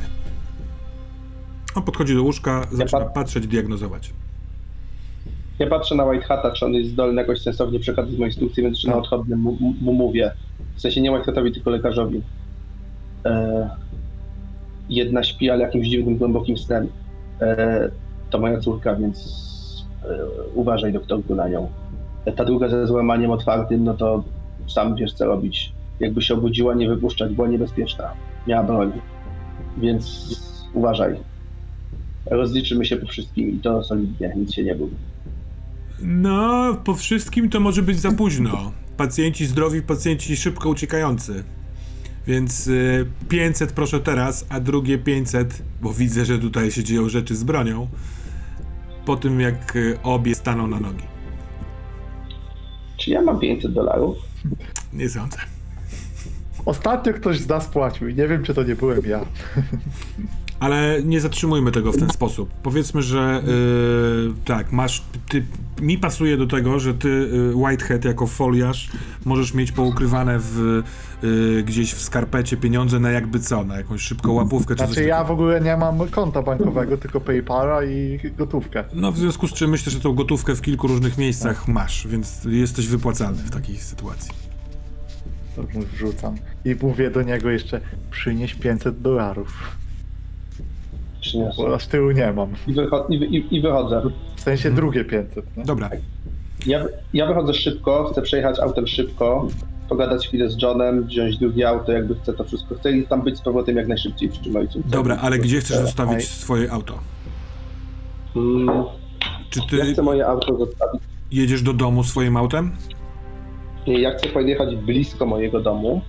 On podchodzi do łóżka, zaczyna pa- patrzeć, diagnozować. Ja patrzę na White Hata, czy on jest zdolny jakoś sensownie przekazać moje instrukcje, więc czy na Tak. odchodnym mu, mu- mówię. W sensie nie White Hatowi, tylko lekarzowi. E, jedna śpi, ale jakimś dziwnym, głębokim snem. E, to moja córka, więc uważaj doktorku na nią. Ta druga ze złamaniem otwartym, no to sam wiesz co robić. Jakby się obudziła, nie wypuszczać, była niebezpieczna. Miała broń. Więc uważaj. Rozliczymy się po wszystkim i to solidnie, nic się nie bój. No, po wszystkim to może być za późno. Pacjenci zdrowi, pacjenci szybko uciekający. Więc y, 500 proszę teraz, a drugie 500, bo widzę, że tutaj się dzieją rzeczy z bronią, po tym jak y, obie staną na nogi. Czy ja mam 500 dolarów? Nie sądzę. Ostatnio ktoś z nas płacił i nie wiem, czy to nie byłem ja. Ale nie zatrzymujmy tego w ten sposób. Powiedzmy, że yy, tak, masz. Ty, mi pasuje do tego, że ty, y, Whitehead, jako foliarz, możesz mieć poukrywane w, y, gdzieś w skarpecie pieniądze na jakby co, na jakąś szybką łapówkę czy coś Znaczy ja takiego. w ogóle nie mam konta bankowego, tylko Paypala i gotówkę. No, w związku z czym myślę, że tą gotówkę w kilku różnych miejscach masz, więc jesteś wypłacalny w takiej sytuacji. To mu wrzucam. I mówię do niego jeszcze, przynieś 500 dolarów. Przyniosę. Bo aż tyłu nie mam. I, wycho- i, wy- i, I wychodzę. W sensie drugie 500. Nie? Dobra, Ja, ja wychodzę szybko, chcę przejechać autem szybko, pogadać chwilę z Johnem, wziąć drugie auto, jakby chcę to wszystko. Chcę i tam być z powrotem jak najszybciej przy czym ojcu. dobra, ale gdzie chcesz Aj. zostawić swoje auto? Mm, Czy ja ty chcę moje auto zostawić. jedziesz do domu swoim autem? Ja chcę pojechać blisko mojego domu,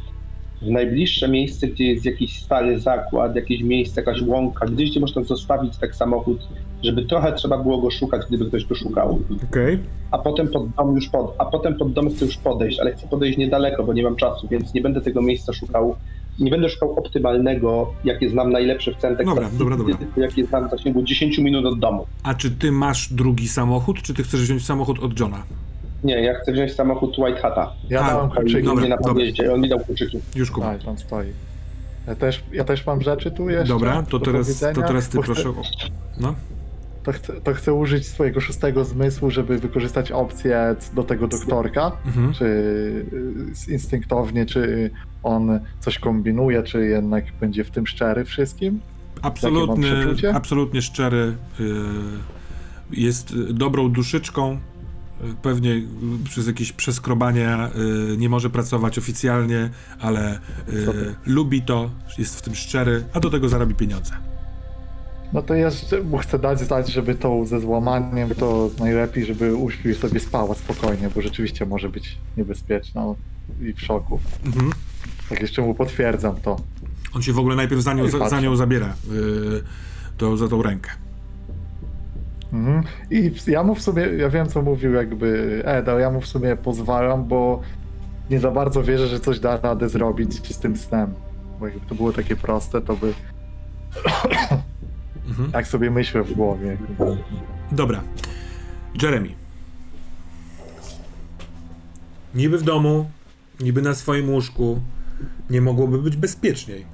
w najbliższe miejsce, gdzie jest jakiś stary zakład, jakieś miejsce, jakaś łąka, gdzieś, gdzie można zostawić tak samochód, żeby trochę trzeba było go szukać, gdyby ktoś go szukał. Okej. A potem pod dom już pod, a potem pod dom chcę już podejść, ale chcę podejść niedaleko, bo nie mam czasu, więc nie będę tego miejsca szukał. Nie będę szukał optymalnego, jakie znam najlepsze w centrum, Dobra, dobra, dobra. tylko jakie znam w zasięgu 10 minut od domu. A czy ty masz drugi samochód, czy ty chcesz wziąć samochód od Johna? Nie, ja chcę wziąć samochód White Hata. Ja A, dałem kluczyki. dobra, nie na dobra. podjeździe, on mi dał kluczyki. Już kupię. Tak, tam stoi. Ja też, ja też mam rzeczy tu jeszcze. Dobra, to do teraz, to powiedzenia, teraz ty bo proszę Chcę, o... No. to, chcę, to chcę użyć swojego szóstego zmysłu, żeby wykorzystać opcję do tego doktorka. Mhm. Czy y, instynktownie, czy on coś kombinuje, czy jednak będzie w tym szczery wszystkim. Absolutny, przeczucie? absolutnie szczery. y, Jest y, dobrą duszyczką. Pewnie przez jakieś przeskrobania y, nie może pracować oficjalnie, ale y, lubi to, jest w tym szczery, a do tego zarobi pieniądze. No to jeszcze mu chcę dać znać, żeby to ze złamaniem, to najlepiej, żeby uśpił i sobie spała spokojnie, bo rzeczywiście może być niebezpieczna i w szoku. Mhm. Tak jeszcze mu potwierdzam to. On się w ogóle najpierw za nią, No za, za nią zabiera, y, to, za tą rękę. Mhm. I ja mu w sumie, ja wiem co mówił jakby Ed, ale ja mu w sumie pozwalam, bo nie za bardzo wierzę, że coś da radę zrobić z tym snem. Bo jakby to było takie proste, to by Mhm. tak sobie myślę w głowie. Dobra. Jeremy. Niby w domu, niby na swoim łóżku, nie mogłoby być bezpieczniej.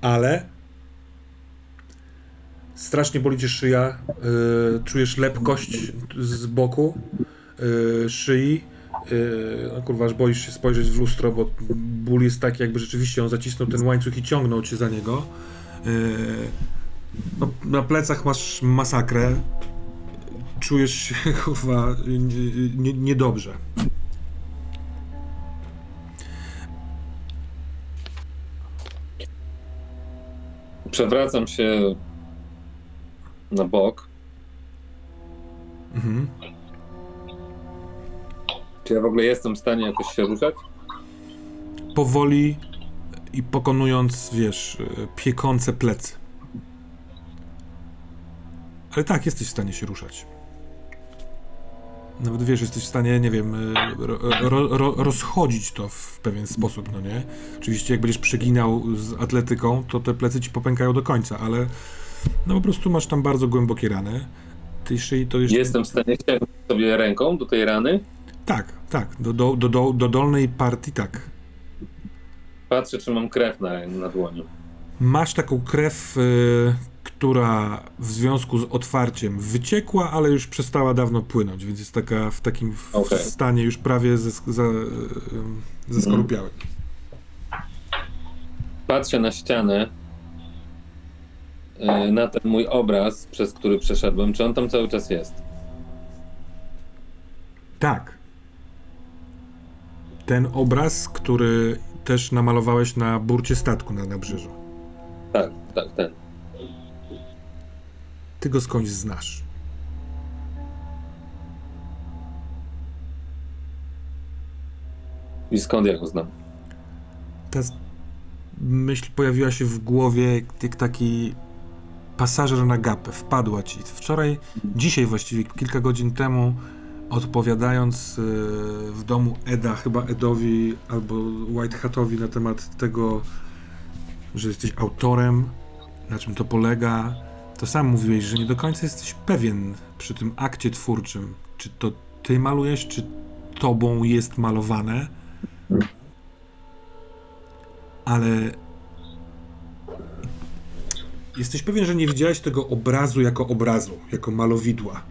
Ale strasznie boli cię szyja, yy, czujesz lepkość z boku, yy, szyi. Yy, no kurwa, aż boisz się spojrzeć w lustro, bo ból jest taki, jakby rzeczywiście on zacisnął ten łańcuch i ciągnął cię za niego. Yy, no, na plecach masz masakrę. Czujesz się chyba nie- niedobrze. Przewracam się na bok. Mhm. Czy ja w ogóle jestem w stanie jakoś się ruszać? Powoli i pokonując, wiesz, piekące plecy. Ale tak, jesteś w stanie się ruszać. Nawet wiesz, jesteś w stanie, nie wiem, ro, ro, rozchodzić to w pewien sposób, no nie? Oczywiście, jak będziesz przeginał z atletyką, to te plecy ci popękają do końca, ale no po prostu masz tam bardzo głębokie rany. Tej szyi to jeszcze. Jestem w stanie sięgnąć sobie ręką do tej rany. Tak, tak. Do, do, do, do, do dolnej partii tak. Patrzę, czy mam krew na, na dłoni. Masz taką krew, y, która w związku z otwarciem wyciekła, ale już przestała dawno płynąć, więc jest taka w takim Okej. stanie już prawie za, y, zeskorupiałym. Patrzę na ścianę, na ten mój obraz, przez który przeszedłem. Czy on tam cały czas jest? Tak. Ten obraz, który też namalowałeś na burcie statku na nabrzeżu. Tak, tak, ten. Ty go skądś znasz. I skąd ja go znam? Ta myśl pojawiła się w głowie jak taki pasażer na gapę. Wpadła ci. Wczoraj, dzisiaj właściwie, kilka godzin temu, odpowiadając e, w domu Eda, chyba Edowi albo White Hatowi na temat tego, że jesteś autorem, na czym to polega, to sam mówiłeś, że nie do końca jesteś pewien przy tym akcie twórczym, czy to ty malujesz, czy tobą jest malowane ale jesteś pewien, że nie widziałeś tego obrazu jako obrazu, jako malowidła.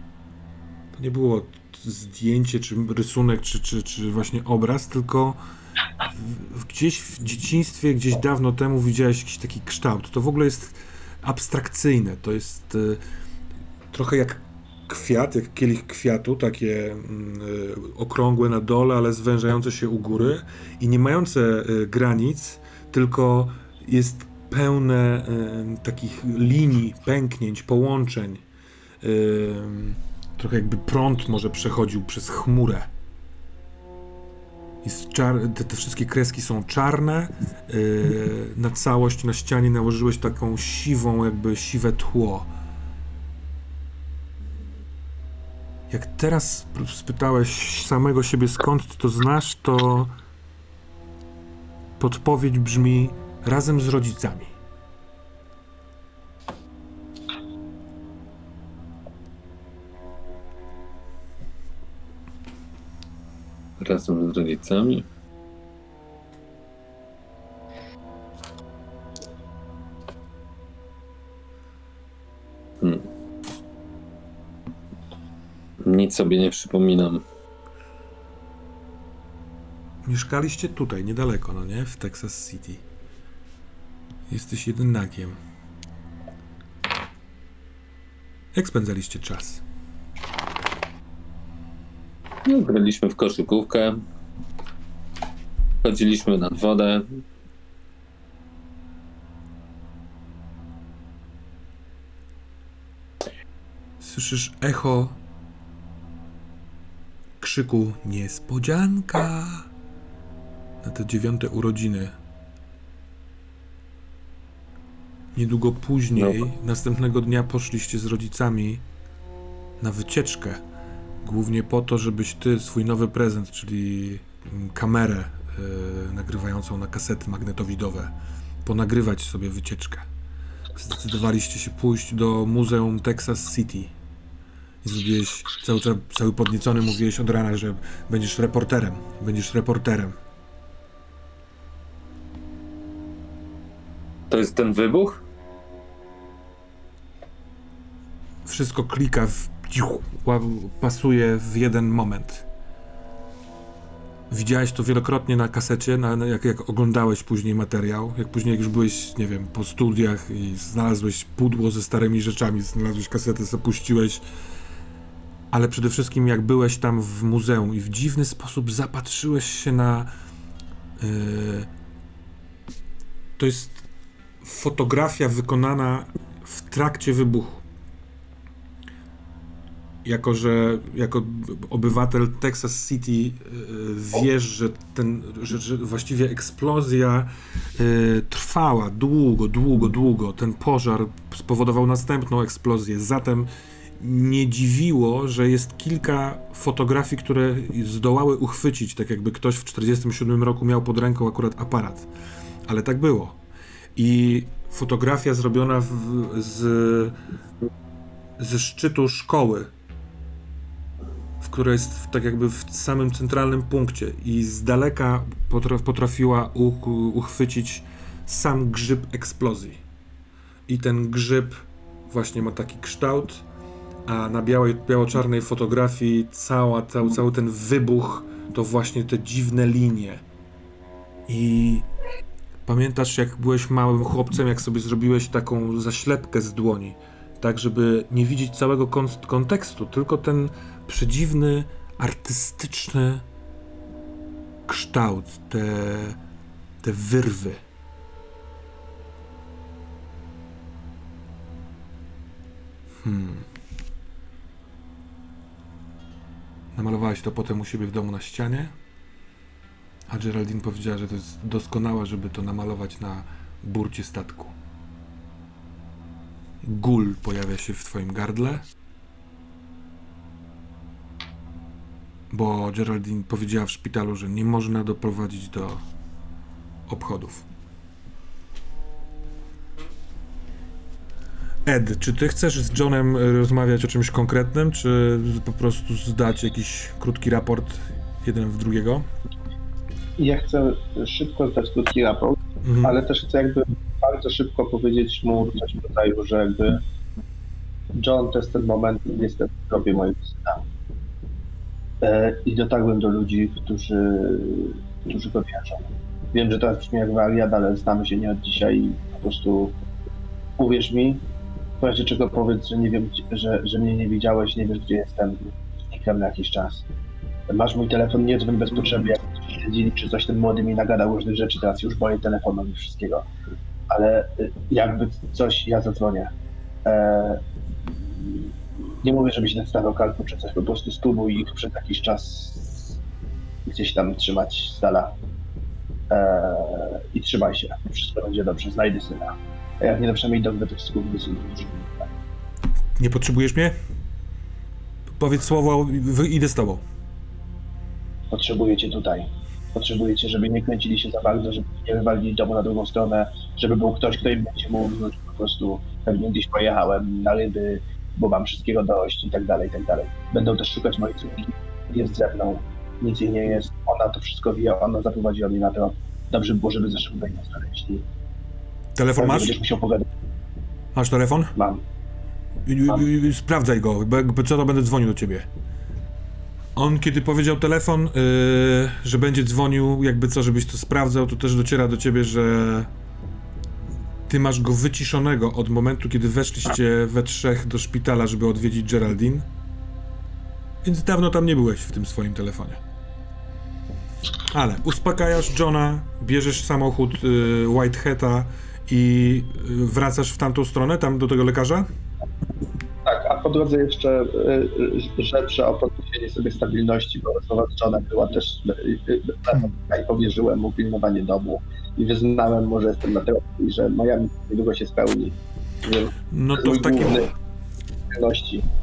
To nie było zdjęcie, czy rysunek, czy, czy, czy właśnie obraz, tylko w- gdzieś w dzieciństwie, gdzieś dawno temu widziałeś jakiś taki kształt. To w ogóle jest abstrakcyjne. To jest y, trochę jak kwiat, jak kielich kwiatu, takie mm, y, okrągłe na dole, ale zwężające się u góry i nie mające y, granic, tylko jest pełne takich linii, pęknięć, połączeń. Trochę jakby prąd może przechodził przez chmurę. Te, te wszystkie kreski są czarne. y, na całość na ścianie nałożyłeś taką siwą, jakby siwe tło. Jak teraz spytałeś samego siebie skąd to znasz, to podpowiedź brzmi razem z rodzicami. Razem z rodzicami. Hmm. Nic sobie nie przypominam. Mieszkaliście tutaj, niedaleko, no nie? W Texas City. Jesteś jedynakiem. Jak spędzaliście czas? No, graliśmy w koszykówkę. Chodziliśmy nad wodę. Słyszysz echo krzyku niespodzianka na te dziewiąte urodziny. Niedługo później, następnego dnia poszliście z rodzicami na wycieczkę. Głównie po to, żebyś ty swój nowy prezent, czyli mm, kamerę y, nagrywającą na kasety magnetowidowe, ponagrywać sobie wycieczkę. Zdecydowaliście się pójść do Muzeum Texas City. I zrobiłeś, cały, cały podniecony mówiłeś od rana, że będziesz reporterem. Będziesz reporterem. To jest ten wybuch? Wszystko klika, w, ła- pasuje w jeden moment. Widziałeś to wielokrotnie na kasecie, na, jak, jak oglądałeś później materiał, jak później już byłeś, nie wiem, po studiach i znalazłeś pudło ze starymi rzeczami, znalazłeś kasetę, zapuściłeś, ale przede wszystkim jak byłeś tam w muzeum i w dziwny sposób zapatrzyłeś się na... Yy, to jest fotografia wykonana w trakcie wybuchu jako że jako obywatel Texas City y, wiesz, że, ten, że, że właściwie eksplozja y, trwała długo, długo, długo. Ten pożar spowodował następną eksplozję. Zatem nie dziwiło, że jest kilka fotografii, które zdołały uchwycić, tak jakby ktoś w 1947 roku miał pod ręką akurat aparat. Ale tak było. I fotografia zrobiona w, z, ze szczytu szkoły, w której jest tak jakby w samym centralnym punkcie i z daleka potra- potrafiła uch- uchwycić sam grzyb eksplozji. I ten grzyb właśnie ma taki kształt, a na białej, biało-czarnej fotografii cała, cały, cały ten wybuch to właśnie te dziwne linie. I pamiętasz, jak byłeś małym chłopcem, jak sobie zrobiłeś taką zaślepkę z dłoni, tak żeby nie widzieć całego kon- kontekstu, tylko ten przedziwny artystyczny kształt, te, te wyrwy. Hmm. Namalowałeś to potem u siebie w domu na ścianie, a Geraldine powiedziała, że to jest doskonałe, żeby to namalować na burcie statku. Gul pojawia się w twoim gardle, bo Geraldine powiedziała w szpitalu, że nie można doprowadzić do obchodów. Ed, czy ty chcesz z Johnem rozmawiać o czymś konkretnym, czy po prostu zdać jakiś krótki raport jeden w drugiego? Ja chcę szybko zdać krótki raport, Mhm. ale też chcę jakby bardzo szybko powiedzieć mu coś w rodzaju, że jakby John to jest ten moment, kiedy jestem w grobie mojego syna. E, I dotarłem do ludzi, którzy, którzy go wierzą. Wiem, że teraz brzmi jak wariat, ale znamy się nie od dzisiaj i po prostu uwierz mi, w razie czego powiedz, że nie wiem, że, że mnie nie widziałeś, nie wiesz gdzie jestem, znikłem na jakiś czas. Masz mój telefon, nie dzwoń bez potrzeby, jak śledzili czy coś, ten młody mi nagadał różnych rzeczy, teraz już boję telefonu i wszystkiego. Ale y, jakby coś, ja zadzwonię. E, nie mówię, żebyś nastawiał kalku czy coś, po prostu spróbuj ich przez jakiś czas gdzieś tam trzymać z dala. E, I trzymaj się, wszystko będzie dobrze, znajdę syna. A jak nie to przynajmniej dojdę tych do synu. Nie potrzebujesz mnie? Powiedz słowo, idę z tobą. Potrzebuję cię tutaj. Potrzebuję cię, żeby nie kręcili się za bardzo, żeby nie wywalili domu na drugą stronę, żeby był ktoś, kto im będzie mówił, że po prostu pewnie gdzieś pojechałem na ryby, bo mam wszystkiego dość i tak dalej, i tak dalej. Będą też szukać mojej córki. Jest ze mną, nic jej nie jest. Ona to wszystko wie, ona zaprowadziła mnie na to. Dobrze by było, żeby zeszły do niej znaleźli. Telefon masz? Będziesz musiał pogadać. Masz telefon? Mam. I- Sprawdzaj go, bo co to będę dzwonił do ciebie. On kiedy powiedział telefon, yy, że będzie dzwonił, jakby co, żebyś to sprawdzał, to też dociera do ciebie, że ty masz go wyciszonego od momentu, kiedy weszliście we trzech do szpitala, żeby odwiedzić Geraldine. Więc dawno tam nie byłeś w tym swoim telefonie. Ale uspokajasz Johna, bierzesz samochód Whiteheada i yy, wracasz w tamtą stronę, tam do tego lekarza? Tak, a po drodze jeszcze y, y, rzecz, że o podniesienie sobie stabilności, bo rozmowa z Johnem była też y, y, i powierzyłem mu pilnowanie domu i wyznałem mu, że jestem na tyle, i że moja misja niedługo się spełni. No to w takim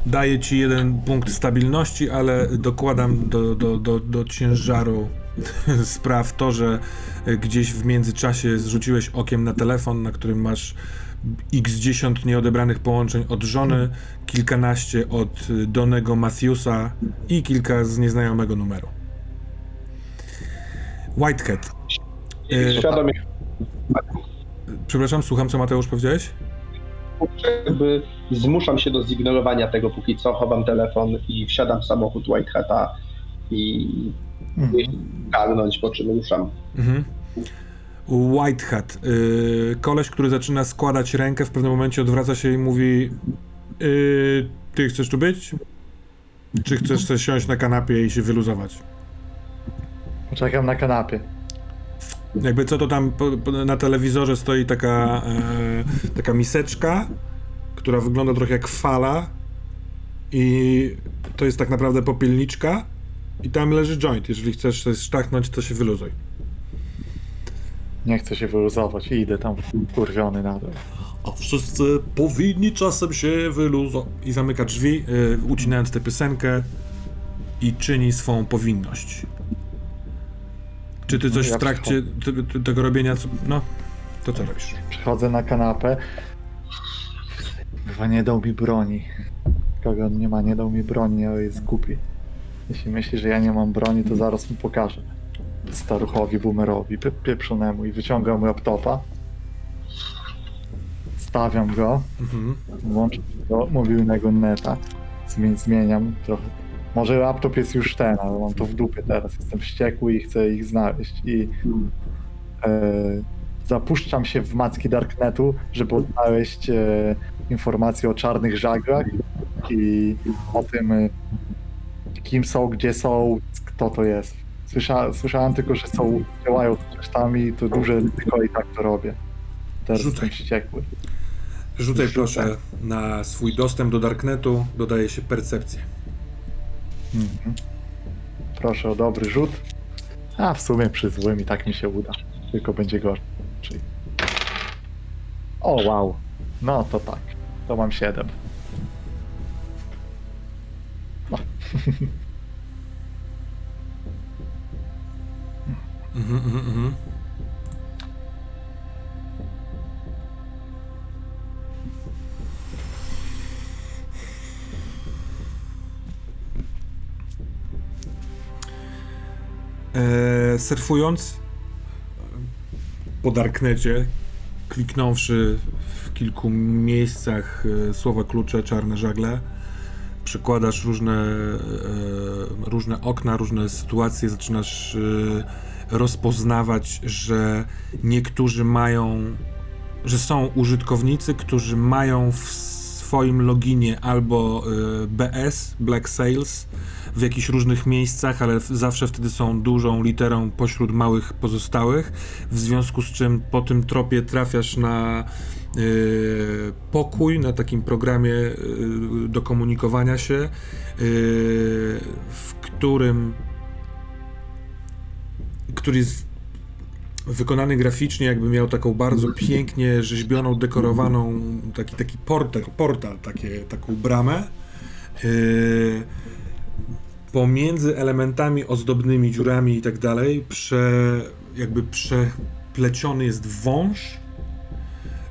daję ci jeden punkt stabilności, ale dokładam do, do, do, do ciężaru spraw to, że e, gdzieś w międzyczasie zrzuciłeś okiem na telefon, na którym masz x 10 nieodebranych połączeń od żony, kilkanaście od Donego Matthewsa i kilka z nieznajomego numeru. Whitehead. E, Świadomie przepraszam, słucham, co Mateusz powiedziałeś? jakby zmuszam się do zignorowania tego póki co, chowam telefon i wsiadam w samochód Whiteheada i Mhm. garnąć, po czym ruszam. Mhm. Whitehead. Yy, koleś, który zaczyna składać rękę, w pewnym momencie odwraca się i mówi: yy, Ty chcesz tu być? Czy chcesz sobie siąść na kanapie i się wyluzować? Poczekam na kanapie. Jakby co to tam po, po, na telewizorze stoi taka, e, taka miseczka, która wygląda trochę jak fala i to jest tak naprawdę popielniczka i tam leży joint. Jeżeli chcesz coś sztachnąć, to się wyluzuj. Nie chcę się wyluzować i idę tam kurwiony nadal. A wszyscy powinni czasem się wyluzować. I zamyka drzwi, y, ucinając tę piosenkę i czyni swą powinność. Czy ty coś Ja w trakcie te- te- tego robienia, co- no, to co robisz? Przychodzę na kanapę. Chyba nie dał mi broni. Kogo on nie ma, nie dał mi broni, ale jest głupi. Jeśli myśli, że ja nie mam broni, to zaraz mu pokażę. Staruchowi, boomerowi, pie pieprzonemu i wyciągam laptopa. Stawiam go, Mhm. włączam do mobilnego neta. Zmieniam trochę. Może laptop jest już ten, ale mam to w dupie teraz. Jestem wściekły i chcę ich znaleźć. I e, zapuszczam się w macki Darknetu, żeby odnaleźć e, informacje o czarnych żaglach i o tym, e, kim są, gdzie są, kto to jest. Słysza, słyszałem tylko, że są, działają kosztami, to duże ryzyko i tak to robię. Teraz Rzucaj. jestem wściekły. Rzucaj proszę na swój dostęp do Darknetu, dodaje się percepcję. Mhm. Proszę o dobry rzut. A w sumie przy złym i tak mi się uda. Tylko będzie gorzej. O wow. No to tak. To mam 7. Mhm, mhm, mhm. E, surfując po Darknecie, kliknąwszy w kilku miejscach e, słowa klucze czarne żagle, przekładasz różne, e, różne okna, różne sytuacje, zaczynasz e, rozpoznawać, że niektórzy mają, że są użytkownicy, którzy mają w swoim loginie albo e, BS, Black Sales, w jakichś różnych miejscach, ale zawsze wtedy są dużą literą pośród małych pozostałych, w związku z czym po tym tropie trafiasz na y, pokój, na takim programie y, do komunikowania się, y, w którym który jest wykonany graficznie, jakby miał taką bardzo pięknie rzeźbioną, dekorowaną, taki, taki portal, portal takie, taką bramę. Yy, pomiędzy elementami ozdobnymi, dziurami i tak dalej, prze, jakby przepleciony jest wąż.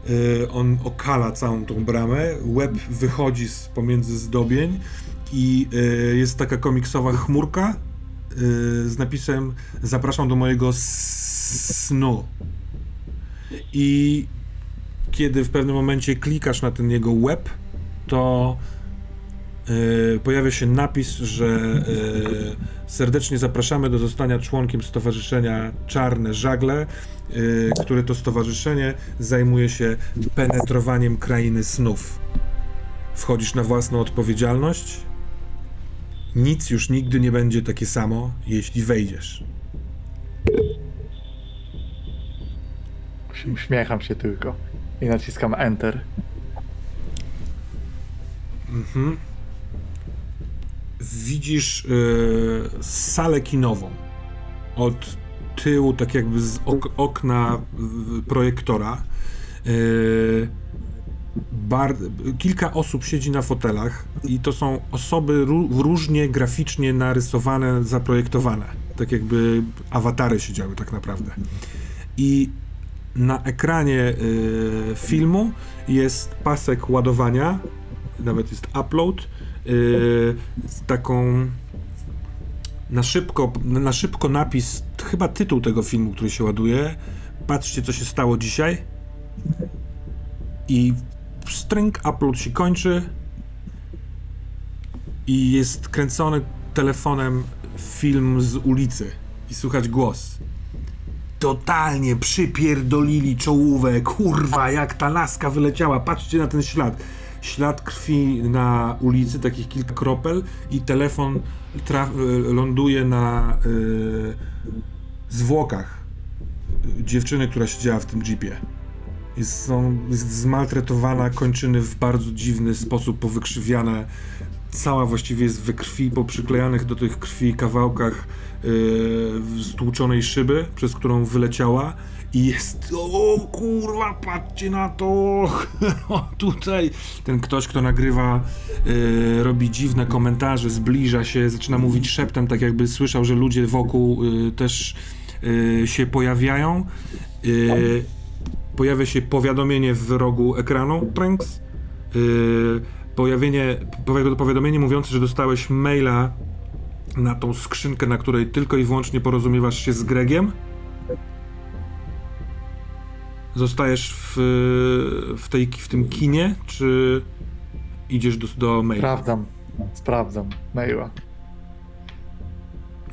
Yy, on okala całą tą bramę. Łeb wychodzi z pomiędzy zdobień i yy, jest taka komiksowa chmurka z napisem Zapraszam do mojego snu. I kiedy w pewnym momencie klikasz na ten jego łeb, to e, pojawia się napis, że e, serdecznie zapraszamy do zostania członkiem Stowarzyszenia Czarne Żagle, e, które to stowarzyszenie zajmuje się penetrowaniem krainy snów. Wchodzisz na własną odpowiedzialność. Nic już nigdy nie będzie takie samo, jeśli wejdziesz. Uśmiecham się tylko i naciskam Enter. Mhm. Widzisz e, salę kinową. Od tyłu, tak jakby z ok okna projektora. E, bar kilka osób siedzi na fotelach i to są osoby ró- różnie graficznie narysowane, zaprojektowane. Tak jakby awatary siedziały tak naprawdę. I na ekranie e, filmu jest pasek ładowania, nawet jest upload, yy, z taką na szybko, na szybko napis, chyba tytuł tego filmu, który się ładuje. Patrzcie, co się stało dzisiaj. I string upload się kończy i jest kręcony telefonem film z ulicy i słychać głos. Totalnie przypierdolili czołówę, kurwa, jak ta laska wyleciała, patrzcie na ten ślad. Ślad krwi na ulicy, takich kilka kropel i telefon ląduje na y, zwłokach dziewczyny, która siedziała w tym jeepie. Jest, są, jest zmaltretowana, kończyny w bardzo dziwny sposób powykrzywiane. Cała właściwie jest we krwi, po przyklejanych do tych krwi kawałkach yy, stłuczonej szyby, przez którą wyleciała. I jest, o kurwa, patrzcie na to, tutaj. Ten ktoś, kto nagrywa, yy, robi dziwne komentarze, zbliża się, zaczyna mówić szeptem, tak jakby słyszał, że ludzie wokół yy, też yy, się pojawiają. Yy, pojawia się powiadomienie w rogu ekranu, tręks. Yy, pojawienie, powiadomienie mówiące, że dostałeś maila na tą skrzynkę, na której tylko i wyłącznie porozumiewasz się z Gregiem. Zostajesz w, w, tej, w tym kinie, czy idziesz do, do maila? Sprawdzam. Sprawdzam. Maila.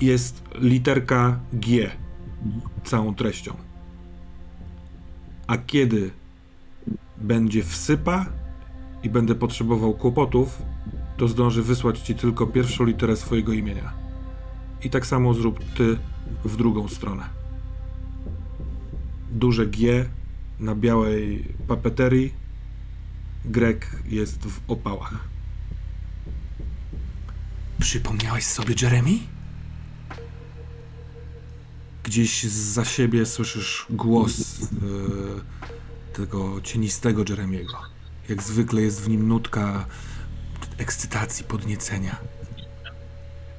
Jest literka G całą treścią. A kiedy będzie wsypa i będę potrzebował kłopotów, to zdąży wysłać ci tylko pierwszą literę swojego imienia. I tak samo zrób ty w drugą stronę. Duże G na białej papeterii. Grek jest w opałach. Przypomniałeś sobie Jeremy? Gdzieś za siebie słyszysz głos e, tego cienistego Jeremiego. Jak zwykle jest w nim nutka ekscytacji, podniecenia.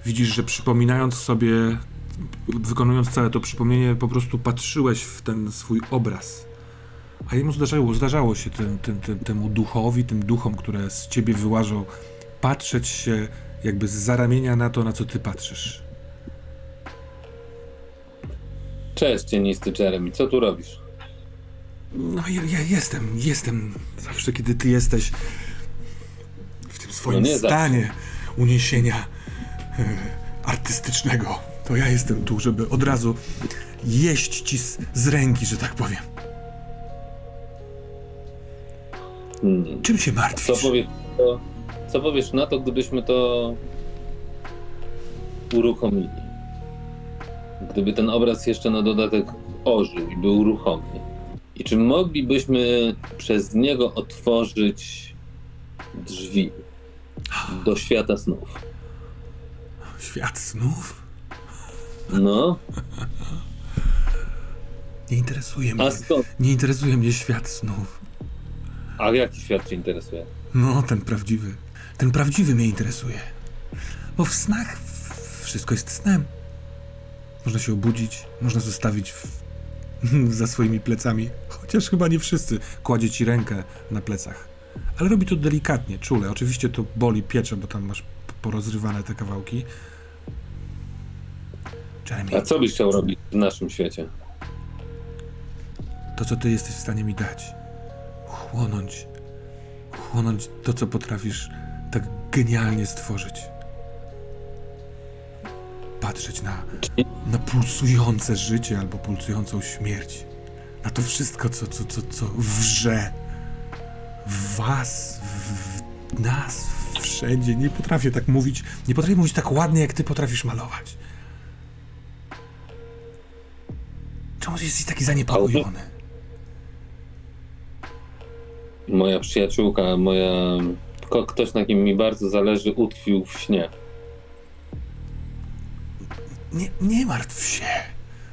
Widzisz, że przypominając sobie, wykonując całe to przypomnienie, po prostu patrzyłeś w ten swój obraz. A jemu zdarzało, zdarzało się temu duchowi, tym duchom, które z ciebie wyłażą, patrzeć się jakby z zaramienia na to, na co ty patrzysz. Cześć, cienisty Jeremy, co tu robisz? No ja, ja jestem, jestem zawsze, kiedy ty jesteś w tym swoim No nie zawsze. stanie uniesienia e, artystycznego. To ja jestem tu, żeby od razu jeść ci z, z ręki, że tak powiem. Hmm. Czym się Co martwisz? powiesz, to, co powiesz na to, gdybyśmy to uruchomili? Gdyby ten obraz jeszcze na dodatek ożył i był ruchomy. I czy moglibyśmy przez niego otworzyć drzwi do świata snów? Świat snów? No, Nie interesuje mnie. Nie interesuje mnie świat snów. A jaki świat Cię interesuje? No, ten prawdziwy. Ten prawdziwy mnie interesuje. Bo w snach wszystko jest snem. Można się obudzić, można zostawić w, za swoimi plecami. Chociaż chyba nie wszyscy kładzie ci rękę na plecach. Ale robi to delikatnie, czule. Oczywiście to boli, piecze, bo tam masz porozrywane te kawałki. Jeremy, A co byś chciał robić w naszym świecie? to co ty jesteś w stanie mi dać. Chłonąć. Chłonąć to, co potrafisz tak genialnie stworzyć. Patrzeć na, na pulsujące życie albo pulsującą śmierć. Na to wszystko, co, co, co, co wrze. W was, w w nas, wszędzie. Nie potrafię tak mówić. Nie potrafię mówić tak ładnie, jak ty potrafisz malować. Czemu jesteś taki zaniepokojony? Moja przyjaciółka, moja. Ktoś, na kim mi bardzo zależy, utkwił w śnie. Nie, nie martw się.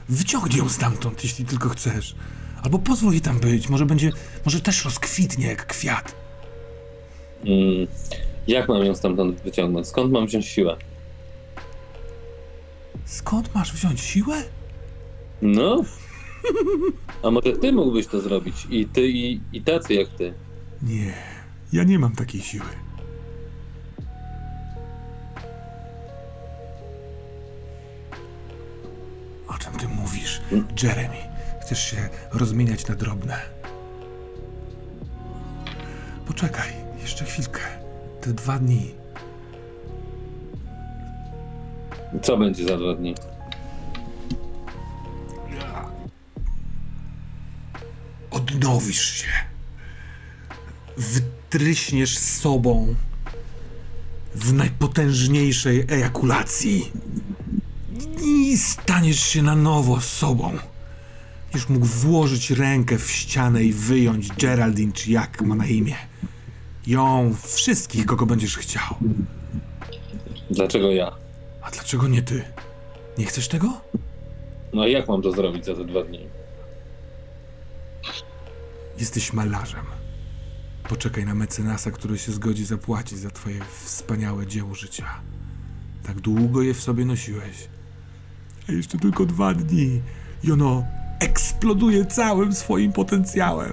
Wyciągnij ją stamtąd, jeśli tylko chcesz. Albo pozwól jej tam być. Może będzie, może też rozkwitnie jak kwiat. Mm, jak mam ją stamtąd wyciągnąć? Skąd mam wziąć siłę? Skąd masz wziąć siłę? No? A może ty mógłbyś to zrobić? I ty, i, i tacy jak ty. Nie, ja nie mam takiej siły. O czym ty mówisz, Jeremy? Chcesz się rozmieniać na drobne? Poczekaj, jeszcze chwilkę. Te dwa dni. Co będzie za dwa dni? odnowisz się. Wytryśniesz sobą w najpotężniejszej ejakulacji i staniesz się na nowo sobą. Już mógł włożyć rękę w ścianę i wyjąć Geraldine, czy jak ma na imię. Ją, wszystkich, kogo będziesz chciał. Dlaczego ja? A dlaczego nie ty? Nie chcesz tego? No a jak mam to zrobić za te dwa dni? Jesteś malarzem. Poczekaj na mecenasa, który się zgodzi zapłacić za twoje wspaniałe dzieło życia. Tak długo je w sobie nosiłeś. A jeszcze tylko dwa dni i ono eksploduje całym swoim potencjałem.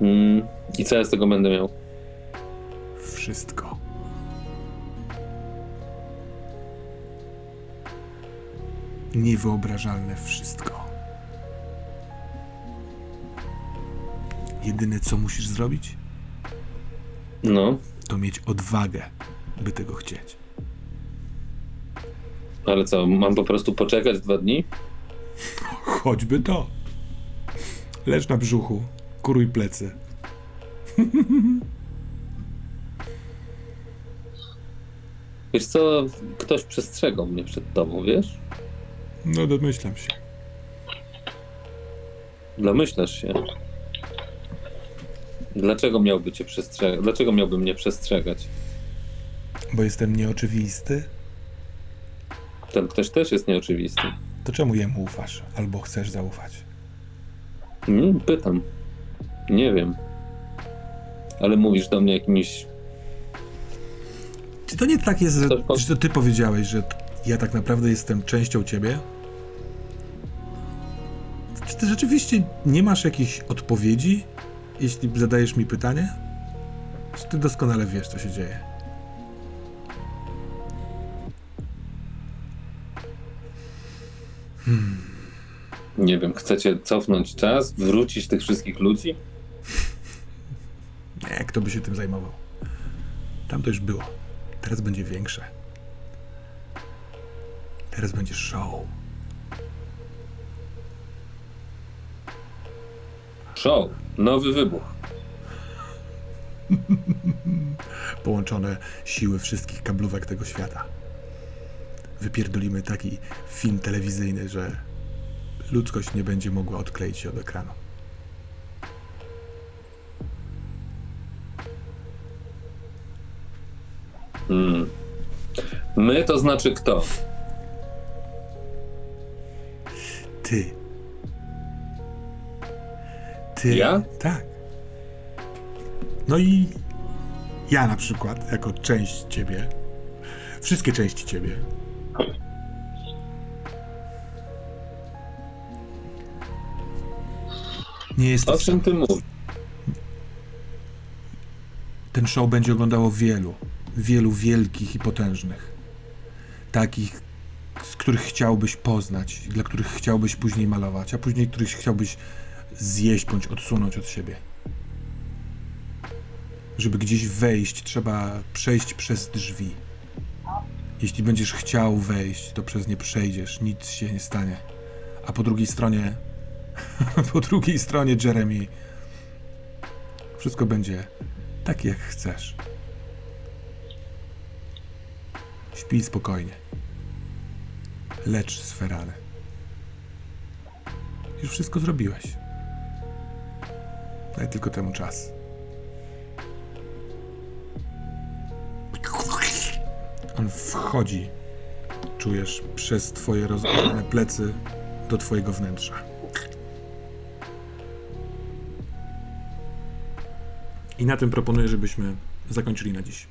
Mm, I co ja z tego będę miał? Wszystko. Niewyobrażalne wszystko. Jedyne co musisz zrobić, No, to mieć odwagę, by tego chcieć. Ale co, mam po prostu poczekać dwa dni? Choćby to. Leż na brzuchu, kuruj plecy. Wiesz co, ktoś przestrzegał mnie przed tobą, wiesz? No domyślam się. Domyślasz się. Dlaczego miałby cię przestrzegać? Dlaczego miałby mnie przestrzegać? Bo jestem nieoczywisty? Ten ktoś też jest nieoczywisty. To czemu jemu ufasz? Albo chcesz zaufać? Mm, pytam. Nie wiem. Ale mówisz do mnie jakimiś. Czy to nie tak jest, że, To po- że to ty powiedziałeś, że ja tak naprawdę jestem częścią ciebie? Czy ty rzeczywiście nie masz jakichś odpowiedzi, jeśli zadajesz mi pytanie? Czy ty doskonale wiesz, co się dzieje? Nie wiem, chcecie cofnąć czas, wrócić tych wszystkich ludzi? Nie, kto by się tym zajmował? Tam to już było. Teraz będzie większe. Teraz będzie show. Show. Nowy wybuch. Połączone siły wszystkich kablówek tego świata. Wypierdolimy taki film telewizyjny, że ludzkość nie będzie mogła odkleić się od ekranu. Hmm. My to znaczy kto? Ty. Ty. Ja? Tak. No i ja na przykład, jako część ciebie. Wszystkie części ciebie. Nie O jesteś czym ty mówisz? Ten show będzie oglądało wielu, wielu wielkich i potężnych. Takich, z których chciałbyś poznać, dla których chciałbyś później malować, a później których chciałbyś zjeść bądź odsunąć od siebie. Żeby gdzieś wejść, trzeba przejść przez drzwi. Jeśli będziesz chciał wejść, to przez nie przejdziesz, nic się nie stanie. A po drugiej stronie, po drugiej stronie Jeremy, wszystko będzie tak jak chcesz. Śpij spokojnie. Lecz swe rany. Już wszystko zrobiłeś. Daj tylko temu czas. On wchodzi, czujesz przez twoje rozgrzane plecy do twojego wnętrza. I na tym proponuję, żebyśmy zakończyli na dziś.